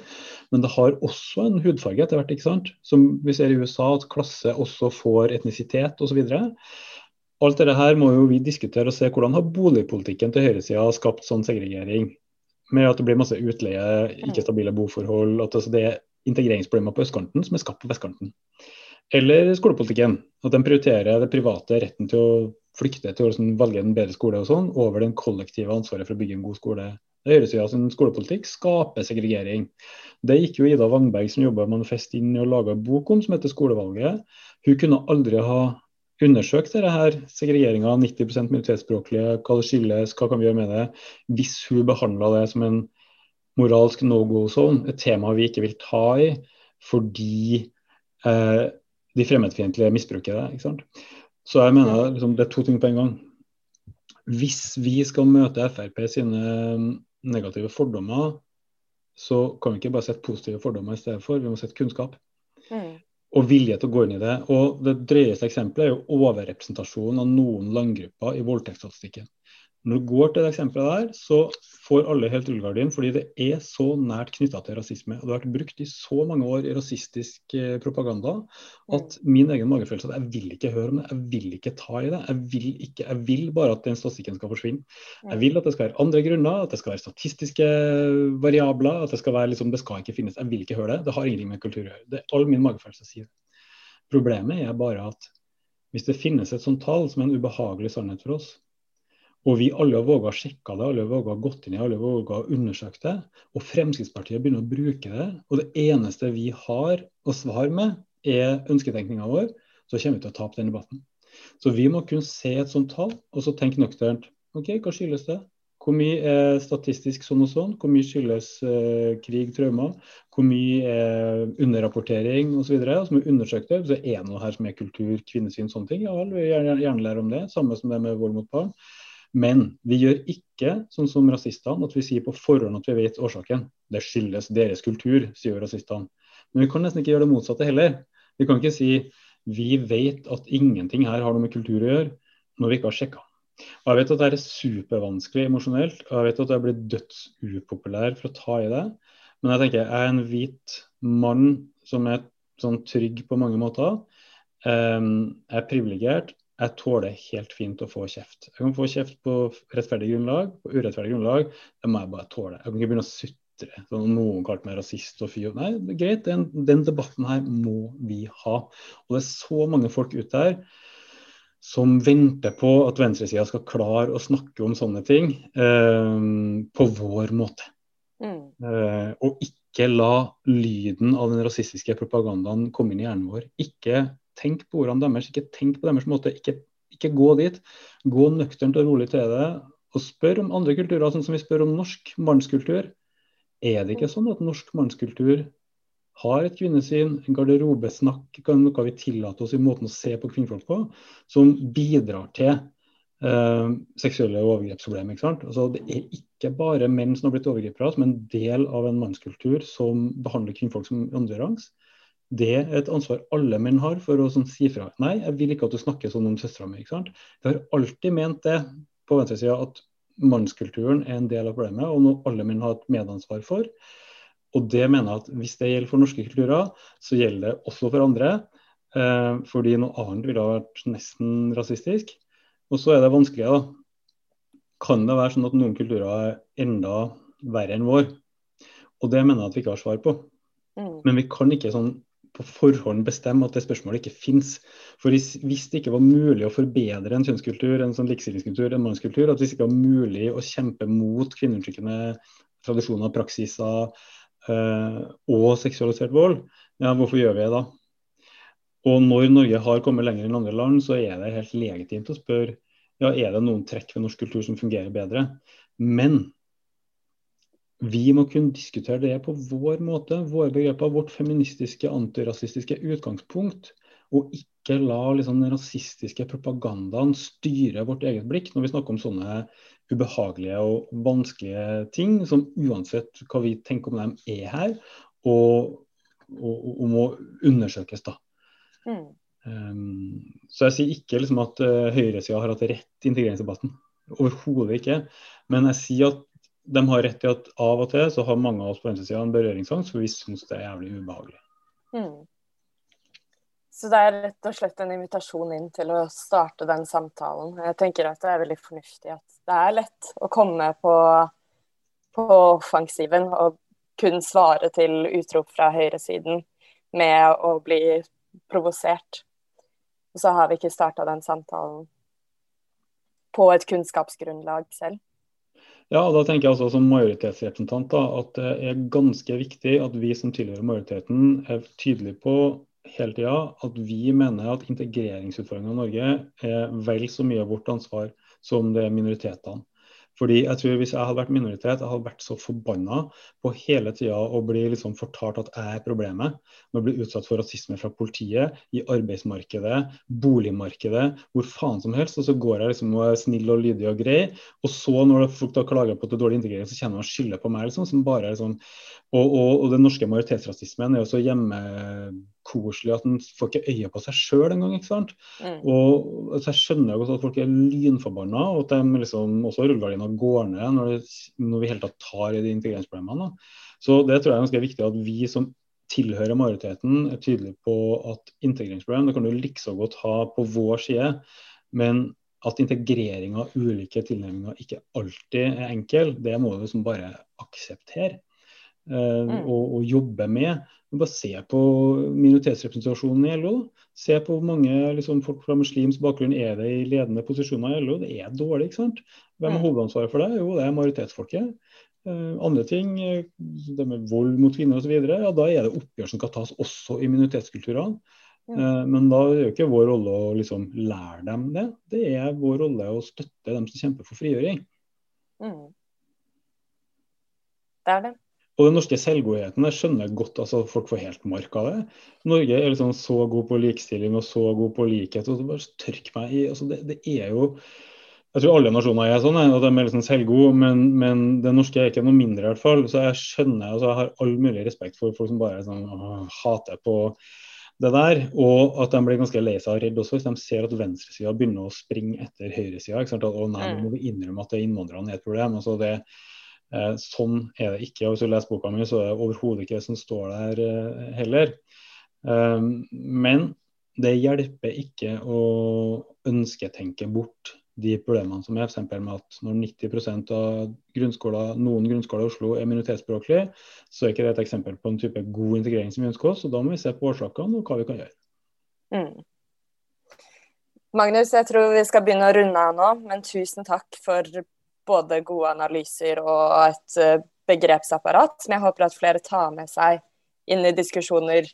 Men det har også en hudfarge etter hvert, ikke sant. Som vi ser i USA, at klasse også får etnisitet osv. Alt dette her må jo vi diskutere og se hvordan har boligpolitikken til høyresida skapt sånn segregering. Med at det blir masse utleie, ikke stabile boforhold. at altså, Det er integreringsproblemer på østkanten som er skapt på vestkanten. Eller skolepolitikken. At de prioriterer det private retten til å flykte til å liksom velge en bedre skole og sånn, over den kollektive ansvaret for å bygge en god skole. Høyresida sin skolepolitikk skaper segregering. Det gikk jo Ida Wangberg, som jobba manifest inn og laga bok om, som heter 'Skolevalget'. Hun kunne aldri ha undersøkt dette her, segregeringa, 90 minoritetsspråklige, hva det skyldes, hva kan vi gjøre med det, hvis hun behandla det som en moralsk no go-zone, et tema vi ikke vil ta i fordi eh, de fremmedfiendtlige misbruker det. ikke sant? Så jeg mener liksom, det er to ting på en gang. Hvis vi skal møte Frp sine mm, negative fordommer, så kan vi ikke bare sette positive fordommer i stedet for, vi må sette kunnskap. Mm. Og vilje til å gå inn i det. Og Det drøyeste eksempelet er jo overrepresentasjon av noen landgrupper i voldtektsstatistikken. Når du går til det eksempelet der, så får alle helt rullegardin, fordi det er så nært knytta til rasisme. og Det har vært brukt i så mange år i rasistisk eh, propaganda at mm. min egen magefølelse at jeg vil ikke høre om det, jeg vil ikke ta i det. Jeg vil, ikke, jeg vil bare at den statistikken skal forsvinne. Jeg vil at det skal være andre grunner, at det skal være statistiske variabler, at det skal være liksom, det skal ikke finnes. Jeg vil ikke høre det. Det har ingenting med kultur å gjøre. Det er all min magefølelse sier det. Problemet er bare at hvis det finnes et sånt tall som er en ubehagelig sannhet for oss, og vi alle har våga sjekke det, alle har våga gått inn i alle har å undersøke det. Og Fremskrittspartiet begynner å bruke det. Og det eneste vi har å svare med, er ønsketenkninga vår. Så kommer vi til å tape den debatten. Så vi må kunne se et sånt tall, og så tenke nøkternt. OK, hva skyldes det? Hvor mye er statistisk sånn og sånn? Hvor mye skyldes eh, krig, traumer? Hvor mye er underrapportering osv.? Så, så må vi undersøke det. Er det noe her som er kultur, kvinnesyn, sånne ting. Ja vel, vi vil gjerne, gjerne lære om det. Samme som det med vold mot barn. Men vi gjør ikke sånn som rasistene, at vi sier på forhånd at vi vet årsaken. Det skyldes deres kultur, sier rasistene. Men vi kan nesten ikke gjøre det motsatte heller. Vi kan ikke si vi vet at ingenting her har noe med kultur å gjøre, når vi ikke har sjekka. Og Jeg vet at det er supervanskelig emosjonelt, og jeg vet at jeg blir dødsupopulær for å ta i det. Men jeg tenker jeg er en hvit mann som er sånn trygg på mange måter. Um, jeg er privilegert jeg tåler helt fint å få kjeft. Jeg kan få kjeft på rettferdig grunnlag, på urettferdig grunnlag. Det må jeg bare tåle. Jeg kan ikke begynne å sutre. Sånn, noen kalte meg rasist og fy Nei, er greit. Den, den, debatten her må vi ha. Og det er så mange folk ute der som venter på at venstresida skal klare å snakke om sånne ting eh, på vår måte. Mm. Eh, og ikke la lyden av den rasistiske propagandaen komme inn i hjernen vår. Ikke tenk på ordene deres, ikke tenk på deres måte. Ikke, ikke gå dit. Gå nøkternt og rolig til det. Og spør om andre kulturer, sånn som vi spør om norsk mannskultur. Er det ikke sånn at norsk mannskultur har et kvinnesyn, en garderobesnakk, noe vi tillater oss i måten å se på kvinnfolk på, som bidrar til eh, seksuelle overgrepsproblemer. Altså, det er ikke bare menn som har blitt overgripere, som en del av en mannskultur som behandler kvinnfolk som andrerangs det er et ansvar alle menn har for å sånn, si fra. Nei, jeg vil ikke at du snakker sånn om søstera mi. Vi har alltid ment det på venstresida at mannskulturen er en del av problemet, og noe alle menn har et medansvar for. Og det mener jeg at hvis det gjelder for norske kulturer, så gjelder det også for andre. Eh, fordi noe annet ville ha vært nesten rasistisk. Og så er det vanskelig, da. Kan det være sånn at noen kulturer er enda verre enn vår? Og det mener jeg at vi ikke har svar på. Mm. Men vi kan ikke sånn på forhånd bestemme at det spørsmålet ikke finnes. For hvis det ikke var mulig å forbedre en kjønnskultur, en sånn likestillingskultur, en mannskultur, at hvis det ikke var mulig å kjempe mot kvinneundertrykkende tradisjoner, praksiser øh, og seksualisert vold, ja, hvorfor gjør vi det da? Og når Norge har kommet lenger enn andre land, så er det helt legitimt å spørre ja, er det noen trekk ved norsk kultur som fungerer bedre. Men vi må kunne diskutere det på vår måte, våre begreper, vårt feministiske, antirasistiske utgangspunkt. Og ikke la liksom, den rasistiske propagandaen styre vårt eget blikk når vi snakker om sånne ubehagelige og vanskelige ting, som uansett hva vi tenker om dem, er her og, og, og må undersøkes. da. Mm. Um, så jeg sier ikke liksom, at uh, høyresida har hatt rett i integreringsdebatten. Overhodet ikke. Men jeg sier at de har rett i at av og til så har mange av oss på venstresida en berøringsangst, for vi syns det er jævlig ubehagelig. Mm. Så det er rett og slett en invitasjon inn til å starte den samtalen. Jeg tenker at det er veldig fornuftig at det er lett å komme på, på offensiven og kun svare til utrop fra høyresiden med å bli provosert. Og så har vi ikke starta den samtalen på et kunnskapsgrunnlag selv. Ja, da tenker jeg også som majoritetsrepresentant da, at det er ganske viktig at vi som tilhører majoriteten er tydelige på hele tida at vi mener at integreringsutfordringene i Norge er vel så mye av vårt ansvar som det er minoritetene. Fordi jeg tror Hvis jeg hadde vært minoritet, jeg hadde vært så forbanna på hele tida å bli liksom fortalt at jeg er problemet. Med å bli utsatt for rasisme fra politiet, i arbeidsmarkedet, boligmarkedet, hvor faen som helst. Og så går jeg liksom og er snill og lydig og grei. Og så når folk da klager på at det er dårlig integrering, så kjenner man skylder på meg. liksom, som bare er sånn, og, og, og den norske majoritetsrasismen er jo så hjemmekoselig at en får ikke øye på seg sjøl engang. Mm. Og altså, Jeg skjønner også at folk er lynforbanna, og at de liksom også rullegardina går ned når, når vi helt tatt tar i de integreringsproblemene. Så det tror jeg er ganske viktig at vi som tilhører majoriteten, er tydelige på at integreringsproblem det kan du likså godt ha på vår side. Men at integrering av ulike tilnærminger ikke alltid er enkel, det må du liksom bare akseptere. Uh, mm. og, og, jobbe med. Bare se på minoritetsrepresentasjonen i LO. Se på hvor mange liksom, folk fra muslimsk bakgrunn er det i ledende posisjoner i LO. Det er dårlig. ikke sant? Hvem har hovedansvaret for det? Jo, det er majoritetsfolket. Uh, andre ting, det med vold mot kvinner osv., ja, da er det oppgjør som skal tas også i minoritetskulturene. Ja. men da er det jo ikke vår rolle å liksom lære dem det. Det er vår rolle å støtte dem som kjemper for frigjøring. Mm. Det er det. Og den norske selvgodheten, jeg skjønner godt altså folk får helt mark av det. Norge er liksom så god på likestilling og så god på likhet. og bare tørk meg i, altså det, det, er jo Jeg tror alle nasjoner er sånn, at de er liksom selvgode, men, men den norske er ikke noe mindre i hvert fall. Så jeg skjønner, altså jeg har all mulig respekt for folk som bare sånn, å, hater på det der, og at de blir ganske lei seg og redde også hvis de ser at venstresida begynner å springe etter høyresida. Å nei, nå må vi innrømme at det er innvandrerne er et problem. altså det sånn er det ikke. og Hvis du leser boka mi, så er det overhodet ikke det som står der eh, heller. Eh, men det hjelper ikke å ønsketenke bort de problemene som er, f.eks. med at når 90% av grunnskoler, noen grunnskoler i Oslo er minoritetsspråklige, så er ikke det et eksempel på en type god integrering som vi ønsker oss. og Da må vi se på årsakene og hva vi kan gjøre. Mm. Magnus, jeg tror vi skal begynne å runde av nå, men tusen takk for både gode analyser og et eh, begrepsapparat som jeg håper at flere tar med seg inn i diskusjoner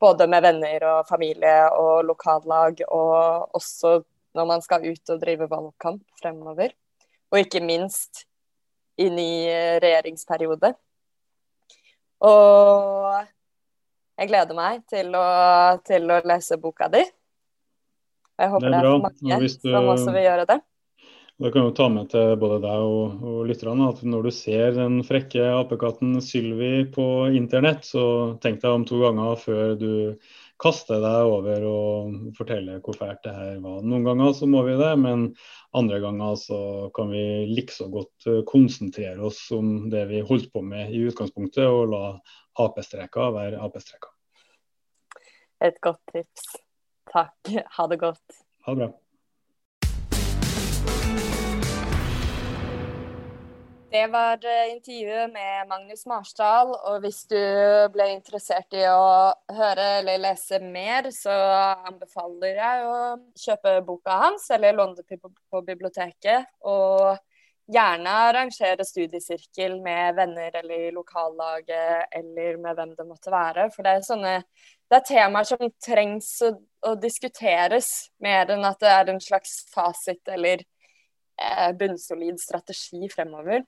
både med venner og familie og lokallag, og også når man skal ut og drive valgkamp fremover. Og ikke minst inn i regjeringsperiode. Og jeg gleder meg til å, til å lese boka di. Jeg håper det er, det er mange som også vil gjøre det. Det kan jo ta med til både deg og, og lytterne at når du ser den frekke apekatten Sylvi på internett, så tenk deg om to ganger før du kaster deg over og forteller hvor fælt det her var. Noen ganger så må vi det, men andre ganger så kan vi likså godt konsentrere oss om det vi holdt på med i utgangspunktet, og la Ap-streker være Ap-streker. Et godt tips. Takk. Ha det godt. Ha det bra. Det var eh, intervjuet med Magnus Marsdal. Og hvis du ble interessert i å høre eller lese mer, så anbefaler jeg å kjøpe boka hans eller låne det på biblioteket. Og gjerne arrangere studiesirkel med venner eller i lokallaget eller med hvem det måtte være. For det er sånne det er temaer som trengs å, å diskuteres, mer enn at det er en slags fasit eller eh, bunnsolid strategi fremover.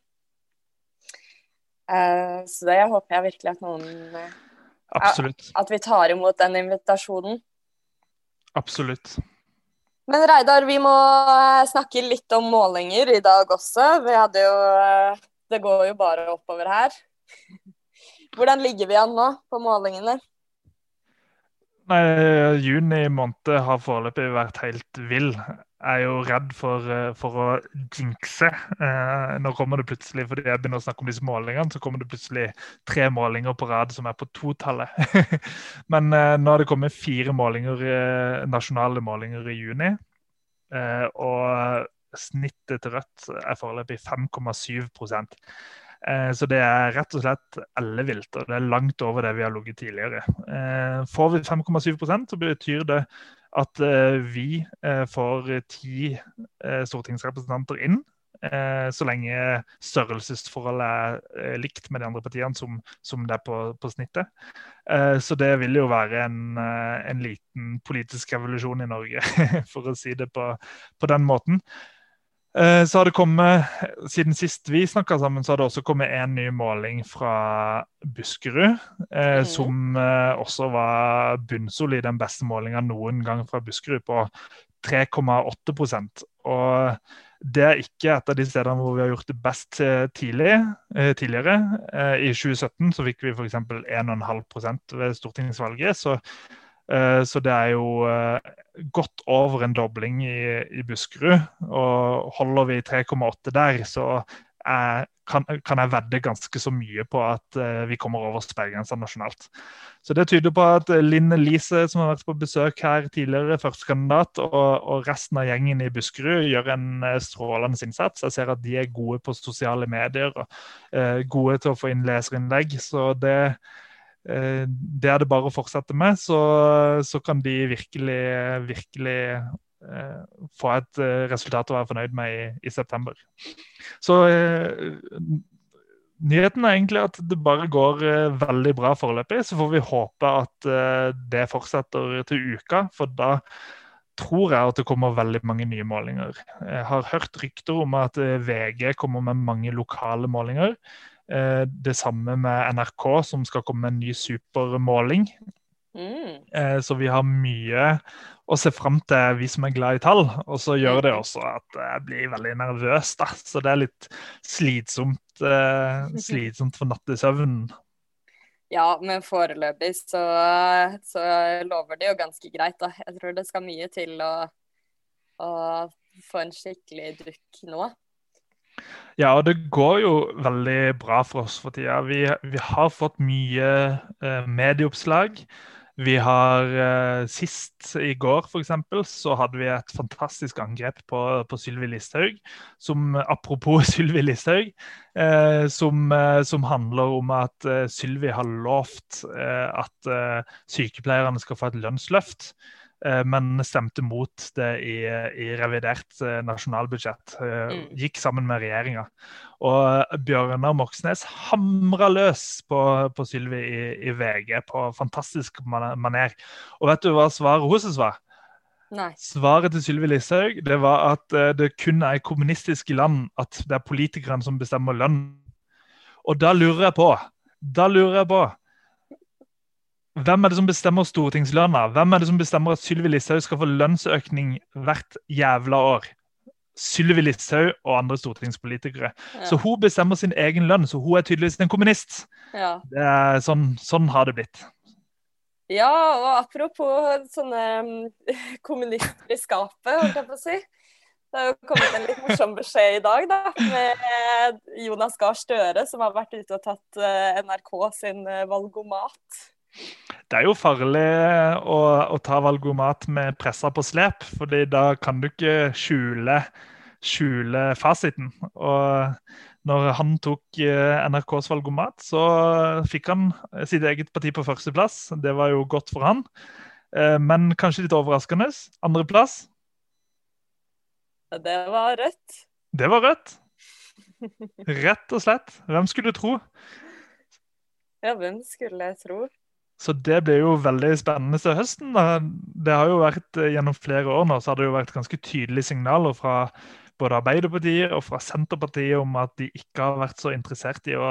Eh, så det håper jeg virkelig at noen eh, Absolutt. At vi tar imot den invitasjonen. Absolutt. Men Reidar, vi må eh, snakke litt om målinger i dag også. Vi hadde jo Det går jo bare oppover her. Hvordan ligger vi an nå på målingene? Nei, Juni måned har foreløpig vært helt vill. Er jo redd for, eh, for å jinxe. Eh, nå kommer det plutselig, fordi jeg begynner å snakke om disse målingene, så kommer det plutselig tre målinger på rad som er på totallet. Men eh, nå har det kommet fire målinger, eh, nasjonale målinger i juni. Eh, og snittet til Rødt er foreløpig 5,7 Eh, Så det er rett og slett ellevilt, og det er langt over det vi har ligget tidligere. Får vi 5,7% så betyr det at eh, vi eh, får ti eh, stortingsrepresentanter inn. Så lenge størrelsesforholdet er likt med de andre partiene som, som det er på, på snittet. Så det vil jo være en, en liten politisk revolusjon i Norge, for å si det på, på den måten. Eh, Så har det kommet, Siden sist vi snakka sammen, så har det også kommet en ny måling fra Buskerud. Eh, Mhm. Som eh, også var bunnsolid, den beste målinga noen gang fra Buskerud, på 3,8% Og det er ikke et av de stedene hvor vi har gjort det best tidlig, eh, tidligere. I 2017 så fikk vi f.eks. 1,5 ved stortingsvalget. Så, så det er jo eh, godt over en dobling i, i Buskerud. Og holder vi 3,8 der, så jeg, kan, kan jeg vedde ganske så mye på at eh, vi kommer over sperregrensa nasjonalt. Så det tyder på at eh, Linn Elise, som har vært på besøk her tidligere, førstekandidat, og, og resten av gjengen i Buskerud gjør en eh, strålende innsats. Jeg ser at de er gode på sosiale medier og eh, gode til å få inn leserinnlegg. Så det, eh, det er det bare å fortsette med, så, så kan de virkelig, virkelig eh, få et eh, resultat å være fornøyd med i, i september. Så eh, nyheten er egentlig at det bare går eh, veldig bra foreløpig. Så får vi håpe at eh, det fortsetter til uka, for da tror jeg at det kommer veldig mange nye målinger. Jeg har hørt rykter om at eh, VG kommer med mange lokale målinger. Eh, Det samme med NRK, som skal komme med en ny supermåling. Mm. Eh, Så vi har mye å se fram til, vi som er glad i tall. Og så gjør det også at jeg blir veldig nervøs, da. Så det er litt slitsomt, eh, slitsomt for nattesøvnen. Ja, men foreløpig så, så lover det jo ganske greit, da. Jeg tror det skal mye til å, å få en skikkelig dukk nå. Ja, og det går jo veldig bra for oss for tida. Vi, vi har fått mye eh, medieoppslag. Vi har eh, Sist i går for eksempel, så hadde vi et fantastisk angrep på, på Sylvi Listhaug. Som, apropos Sylvi Listhaug, eh, som, eh, som handler om at eh, Sylvi har lovt eh, at eh, sykepleierne skal få et lønnsløft. Eh, Men stemte mot det i, i revidert eh, nasjonalbudsjett. eh, Mm. Gikk sammen med regjeringa. Og Bjørnar Moxnes hamra løs på, på Sylvi i, i VG på fantastisk man- maner. Og vet du hva svaret hennes var? Nei. Svaret til Sylvi Listhaug det var at det kun er i kommunistiske land at det er politikerne som bestemmer lønn. Og da lurer jeg på Da lurer jeg på Hvem er det som bestemmer stortingslønna? Hvem er det som bestemmer at Sylvi Listhaug skal få lønnsøkning hvert jævla år? Sylvi Listhaug og andre stortingspolitikere. Ja. Så hun bestemmer sin egen lønn, så hun er tydeligvis en kommunist. Ja. Det sånn, sånn har det blitt. ja, og apropos sånne mm, kommunister i skapet, holdt jeg på å si. Det har jo kommet en litt morsom beskjed i dag, da, med Jonas Gahr Støre, som har vært ute og tatt eh, NRK sin eh, valgomat. Det er jo farlig å, å ta valgomat med pressa på slep, fordi da kan du ikke skjule, skjule fasiten. Og når han tok eh, NRKs valgomat, så fikk han sitt eget parti på førsteplass. Det var jo godt for han, Eh, men kanskje litt overraskende. Andreplass, Det var rødt. det var Rødt. Rett og slett. Hvem skulle tro? Ja, hvem skulle jeg tro? Så det blir jo veldig spennende til høsten. Det har jo vært eh, Gjennom flere år nå så har det jo vært ganske tydelige signaler fra både Arbeiderpartiet og fra Senterpartiet om at de ikke har vært så interessert i å,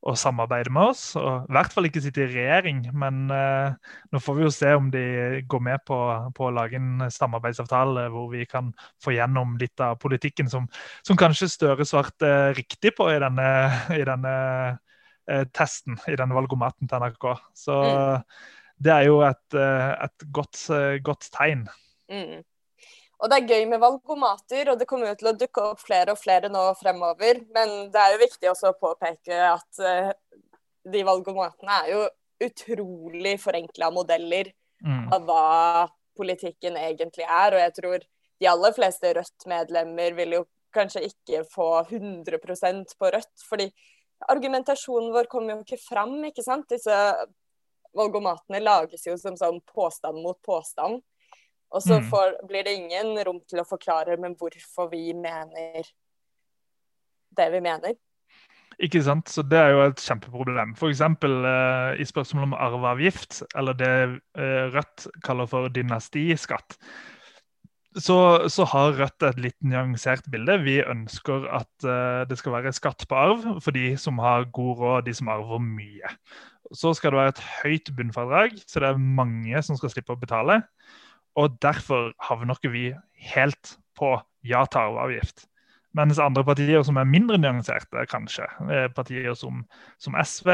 å samarbeide med oss. Og I hvert fall ikke sitte i regjering, men eh, nå får vi jo se om de går med på, på, å lage en samarbeidsavtale hvor vi kan få gjennom litt av politikken som, som kanskje Støre svarte riktig på i denne, i denne testen, i denne valgomaten til NRK. Så mm. det er jo et, et godt, godt tegn. Mm. Og det er gøy med valgomater, og det kommer jo til å dukke opp flere og flere nå fremover. Men det er jo viktig også å påpeke at de valgomatene er jo utrolig forenkla modeller mm. av hva politikken egentlig er. Og jeg tror de aller fleste Rødt-medlemmer vil jo kanskje ikke få 100% på Rødt. fordi argumentasjonen vår kommer jo ikke fram, ikke sant. Disse valgomatene lages jo som sånn påstand mot påstand. Og så mm. får, blir det ingen rom til å forklare men hvorfor vi mener det vi mener. Ikke sant? Så Det er jo et kjempeproblem. F.eks. Eh, i spørsmålet om arveavgift, eller det eh, Rødt kaller for dynastiskatt, så, så, har Rødt et litt nyansert bilde. Vi ønsker at uh, det skal være skatt på arv for de som har god råd, de som arver mye. Så skal det være et høyt bunnfradrag, så det er mange som skal slippe å betale. Og derfor havner ikke vi helt på ja til arveavgift. Mens andre partier som er mindre nyanserte, kanskje, partier som, som SV,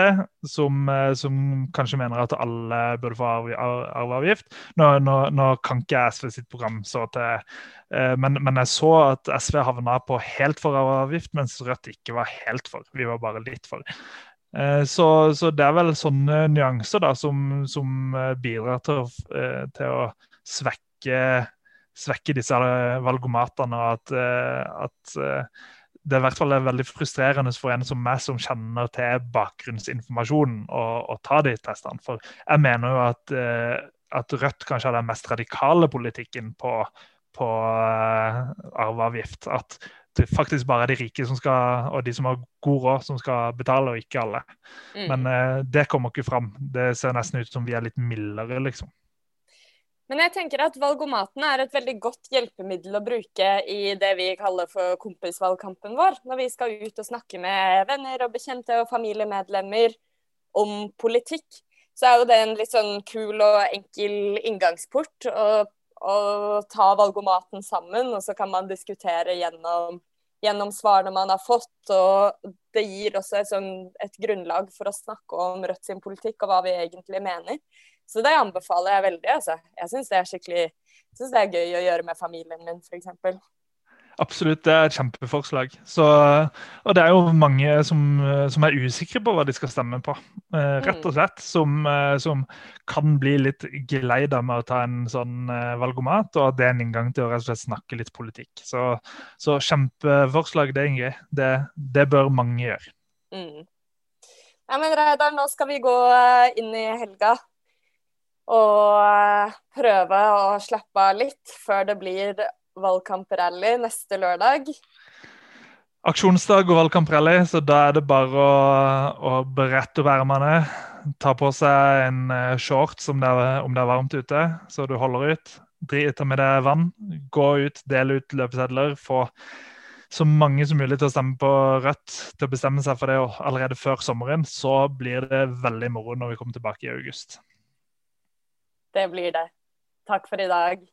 som, eh, som, kanskje mener at alle burde få arveavgift nå, nå, nå, kan ikke SV sitt program så til eh, men, men, jeg så at SV havna på helt for arveavgift, mens Rødt ikke var helt for. Vi var bare litt for. Eh, så, så det er vel sånne nyanser da, som, som bidrar til å, til å svekke, svekke disse valgomatene. og at, eh, at eh, det i hvert fall er veldig frustrerende for en som meg, som kjenner til bakgrunnsinformasjonen, å ta de testene. For jeg mener jo at, eh, at Rødt kanskje har den mest radikale politikken på, på arveavgift. At det faktisk bare er de rike som skal, og de som har god råd, som skal betale, og ikke alle. Mm. Men det kommer ikke fram. Det ser nesten ut som vi er litt mildere, liksom. Men jeg tenker at valgomatene er et veldig godt hjelpemiddel å bruke i det vi kaller for kompisvalgkampen vår. Når vi skal ut og snakke med venner og bekjente og familiemedlemmer om politikk, så er jo det en litt sånn kul og enkel inngangsport å, å ta valgomaten sammen, og så kan man diskutere gjennom, gjennom svarene man har fått. Og det gir også et, sånn, et grunnlag for å snakke om Rødt sin politikk og hva vi egentlig mener. Så det anbefaler jeg veldig. altså. Jeg syns det er skikkelig synes det er gøy å gjøre med familien min, f.eks. Absolutt, det er et kjempeforslag. Så, og det er jo mange som, som, er usikre på hva de skal stemme på. Eh, rett og mm. slett. Som, eh, som kan bli litt geleida med å ta en sånn eh, valgomat. Og at det er en inngang til å rett og slett snakke litt politikk. Så, så kjempeforslag, det, Ingrid. Det, det bør mange gjøre. Mm. Ja, men Reidar, nå skal vi gå eh, inn i helga og eh, prøve å slappe av litt før det blir valgkamprally neste lørdag. Aksjonsdag og valgkamprally, så da er det bare å, å berette opp ermene. Ta på seg en eh, shorts om det, er, om det er varmt ute, så du holder ut. Ta med deg vann. Gå ut, del ut løpesedler. Få så mange som mulig til å stemme på Rødt, til å bestemme seg for det allerede før sommeren. Så blir det veldig moro når vi kommer tilbake i august. Det blir det. Takk for i dag.